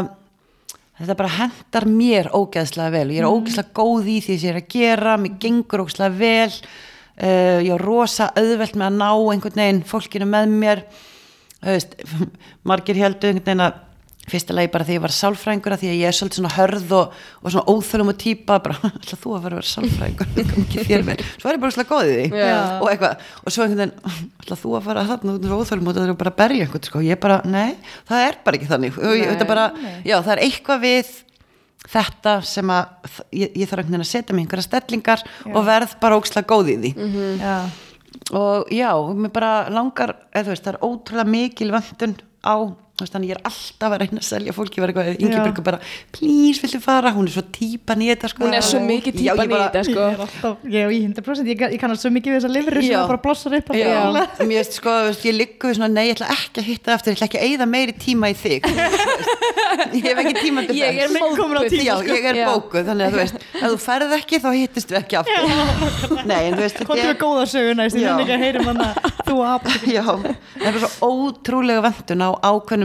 þetta bara hendar mér ógeðslega vel ég er ógeðslega góð í því sem ég er að gera mér gengur ógeðslega vel uh, ég er rosa auðvelt með að ná einhvern veginn fólkinu með mér. Þú veist, margir heldur einhvern veginn að fyrsta lagi bara því ég var sálfræðingur því að ég er svolítið svona hörð og, og svona óþölum og típa bara, ætla þú að vera að vera sálfræðingur? Það kom ekki þér vel, svo er ég bara svona góð í því. Já. og eitthvað, og svo einhvern veginn ætla þú að fara þarna út og óþölum og það er bara að berja einhvern sko, ég bara, nei, það er bara ekki þannig. Ég, þetta bara, já, það er eitthvað við þetta sem að ég, ég þarf einhvern veginn að setja mig einhverja stellingar og verð bara ókslega góð í því. Já. og já, mér bara langar eða þú veist, það er ótrúlega mikil vöndun á, þannig ég er alltaf að reyna að selja fólki, var eitthvað, Ingeborg bara please, viltu fara, hún er svo típan í þetta sko. Hún er svo mikið ég típan í þetta, Ég sko. er alltaf, ég, ég 100% ég, ég kannast svo mikið við þessar lifur sem það bara blossar upp sko, þú veist, ég liggu við svona, nei, ég ætla ekki að hitta aftur, ég ætla ekki að eyða meiri tíma í þig. Ég hef ekki tíma til Ég er þess. komin á móðguð. tíma, Já, sko. ég er bókuð, þannig að þú veist ef þú ferð ekki, þá hittist við ekki aftur. Nei, en þú veist,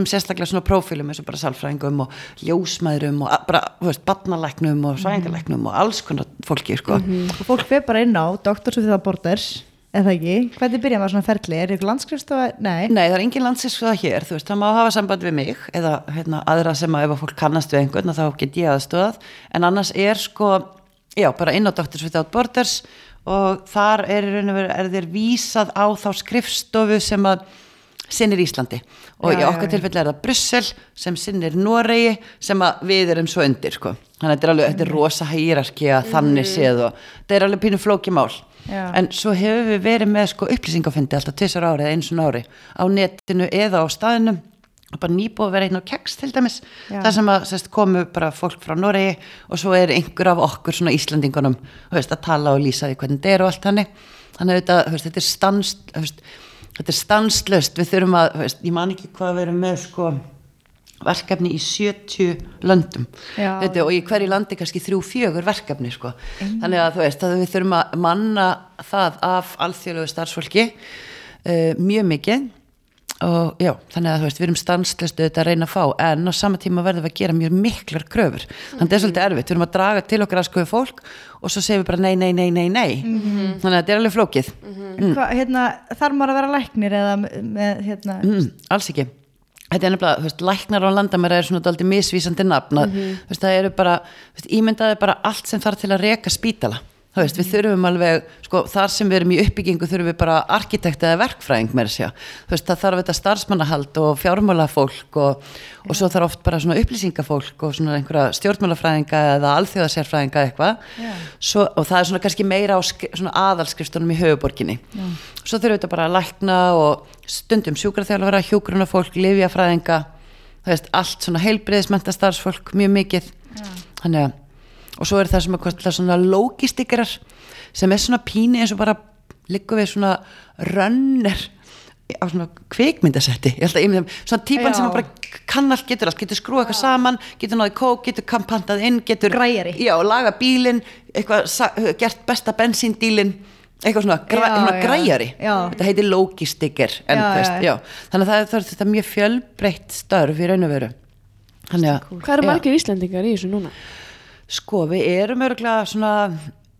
Ákveðnum sérstaklega svona prófílum eins og bara sálfræðingum og ljósmæðrum og bara, þú veist, barnalæknum og svæðingalæknum og alls konar fólki, sko. og fólk fyrir bara inn á Dr. Sofía Borders eða ekki, hvernig byrja maður svona ferli? Er ykkur landskristofa, nei. Nei, það er engin landsinskuða hér, þú veist, það má hafa samband við mig eða hérna, aðra sem að ef að fólk kannast við einhvern þá get ég aðstöðað en annars er sko, já, bara inn á Doctors Without Borders og þar er, er þér vísað á þá skrifstofu sem að sinnir Íslandi og Já, í okkar tilfelli er það Brussel sem sinnir Noregi sem við erum svo undir sko. þannig að þetta er alveg, þetta er rosa hýrarki að þannig séð og þetta er alveg pínu flóki mál Já. en svo hefur við verið með sko upplýsingafundi alltaf tvisar ári eða eins og ári á netinu eða á staðinum og bara nýbúið að vera einn á keks til dæmis Já. þar sem að sest, komu bara fólk frá Noregi og svo er einhver af okkur svona Íslandingunum veist, að tala og lýsa því hvernig þetta er og allt hannig þannig að þetta, þetta er stanst þetta er stanslöst við þurfum að, veist, ég man ekki hvað við erum með sko verkefni í 70 löndum Já. Þetta, og í hverju landi kannski þrjú fjögur verkefni sko. þannig að þú veist að við þurfum að manna það af alþjóðlegu starfsfólki uh, mjög mikið og já, þannig að þú veist við erum stanslöstu þetta að reyna að fá en á sama tíma verðum við að gera mjög miklar kröfur. Þannig að þetta er svolítið erfitt, við erum að draga til okkar að skoðu fólk og svo segjum við bara nei, nei, nei, nei, nei. Þannig að þetta er alveg flókið. Hva, hérna, þarf maður að vera læknir eða með hérna, mm, alls ekki. Þetta er nefnilega, þú veist, læknar á landamæra er svona daldið misvísandi nafn. Mm þú veist, það eru bara, þú veist, ímyndaði bara allt sem þarf til að reka spítala þú veist, við þurfum alveg, sko, þar sem við erum í uppbyggingu þurfum við bara arkitekt eða verkfræðing með þessi, þú veist, það þarf þetta starfsmannahald og fjármálafólk og, og svo þarf oft bara svona upplýsingafólk og svona einhverja stjórnmálafræðinga eða alþjóðasérfræðinga eitthvað. Og það er svona kannski meira á aðalskrifstunum í höfuborginni svo þurfum við bara að lækna og stundum sjúkraþjálfara, hjúgrunafólk, livjafræðinga það veist, allt svona heilbriðismenta starfsfólk mjög mikið. Þannig að og svo er það sem að svona logistikarar sem er svona píni eins og bara liggur við svona rönner á svona kvikmyndasetti ég held að ég myndi svona típan Já. sem bara kann allt, getur allt, getur skrúa eitthvað saman getur náði kók, getur kampantað inn getur Græjari. já, laga bílinn eitthvað, gert besta bensíndílinn eitthvað svona, græ, Já, svona já. græjari Já. þetta heitir logistiker þannig að það, það er þetta mjög fjölbreytt störf í raun og veru Hvað eru margir Íslendingar í þessu núna? Sko, við erum örgulega svona,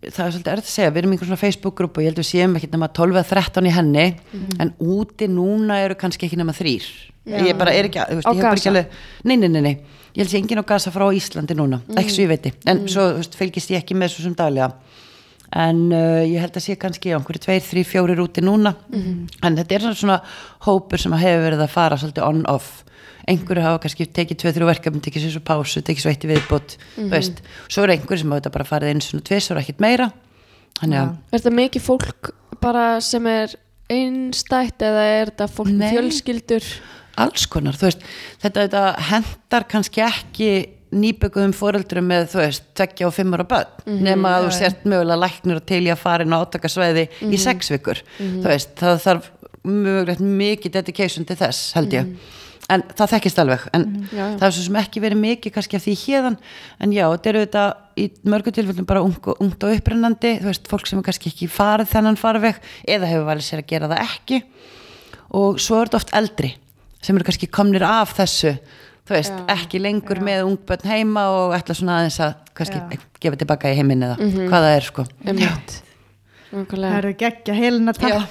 það er svolítið erfitt að segja, við erum í einhver svona Facebook-grúpu og ég held við séum ekki nema 12 eða 13 í henni, en úti núna eru kannski ekki nema þrýr. Ég bara er ekki, að- þú veist, Á ég hef bara ekki alveg, nei, nei, nei, nei, ég held sé enginn á Gaza frá Íslandi núna, ekki svo ég veiti, en svo þú veist, fylgist ég ekki með svo sem daglega. En uh, ég held að sé kannski á einhverju tveir, þrý, fjórir úti núna, en þetta er svona hópur sem hefur verið að fara svolítið on-off einhverju hafa kannski tekið tvö, þrjú verkefni tekið sér svo pásu, tekið svo eitt í viðbútt mm veist, svo eru einhverju sem hafa þetta bara farið einu svona tvis og ekkert meira. Þannig að, Er þetta mikið fólk bara sem er einstætt eða er þetta fólk Nei. fjölskyldur? alls konar, þú veist. Þetta, þetta hendar kannski ekki nýbökuðum foreldrum með, þú veist tveggja og fimmur og börn, nema að þú sért mögulega læknir og til í að fara inn á átakasvæði í sex vikur, þú veist það þarf mögulegt mikið dedication til þess, held ég en það þekkist alveg, en Já, já. það er svo sem ekki verið mikið kannski af því hérðan en já, þetta eru þetta í mörgu tilfellum bara ung, og- ungt og upprennandi þú veist, fólk sem er kannski ekki farið þennan farveg eða hefur valið sér að gera það ekki og svo er þetta oft eldri sem eru kannski komnir af þessu þú veist, Já. ekki lengur með ungbönn heima og ætla svona aðeins að kannski Já. gefa tilbaka í heiminn eða hvað það er sko Einmitt. það Nákvæmlega. eru geggja Helena takk Já.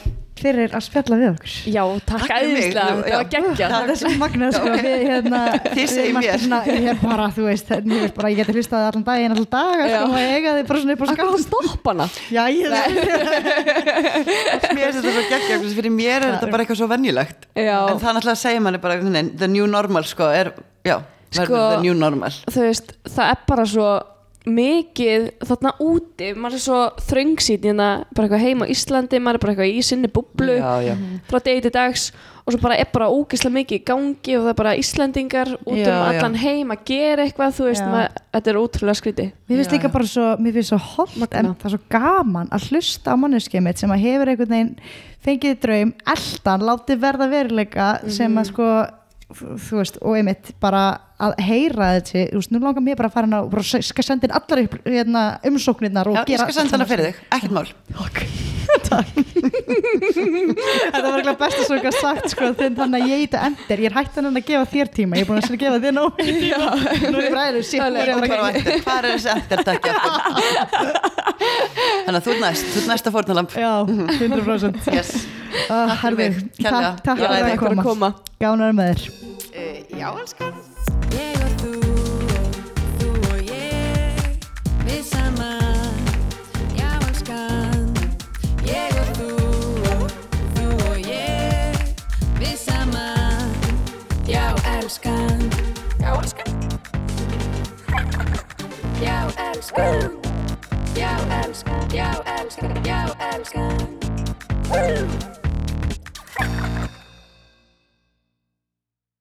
Fyrir að spjalla við okkur. Já, takk æðislega, þetta var geggja. það er svo magnað sko. Við hérna Þið segið við mér. svona, ég er bara, þú veist, veist bara, ég geti hlustað allan daginn, allan dag sko, og eiga þið bara svona upp á Akkur skást stopp hana. já, ég mér finnst þetta svo geggja þess fyrir mér er þetta bara eitthvað svo venjulegt. Já. en það náttúrulega segir manni bara the new normal sko er, já, verður Sko- the new normal. Þú veist, það er bara svo mikið þarna úti, maður er svo þröngsýt hérna, bara eitthvað heima á Íslandi, maður er bara eitthvað í sinni búblu já, já. frá degi til dags og svo bara er bara ógeðslega mikið í gangi og það er bara Íslendingar út Já, um já. allan heim að gera eitthvað, þú veist, maður, þetta er ótrúlega skríti. Mér finnst líka bara svo, mér finnst svo holdt en það er svo gaman að hlusta á manneskið mitt sem að hefur einhvern veginn fengið draum, eldan, látið verða veruleika sem Mhm. að sko þú veist, og einmitt bara að heyra þessi, þú veist, nú langar mér bara að fara hana og skal senda inn allar upp, hérna, umsóknirnar og já, ég gera skal senda hana fyrir þig, ekkert mál. Þig Þetta var ekki besta svo eitthvað sagt sko, þannig að ég eitthvað endur, ég er hægt að gefa þér tíma, ég er búin að gefa þér nóg. Nú er ég er bara eftir, hvað er þessi eftirtæki Þannig að þú ert næst, þú ert næsta fórnalamp Já, 100% Yes. Ah, Takk fyrir mig, kærlega. Takk, takk Ég fyrir að Takk að koma. koma. Gánar með þér. Uh, Já, elskan Já elskan, já elskan, já elskan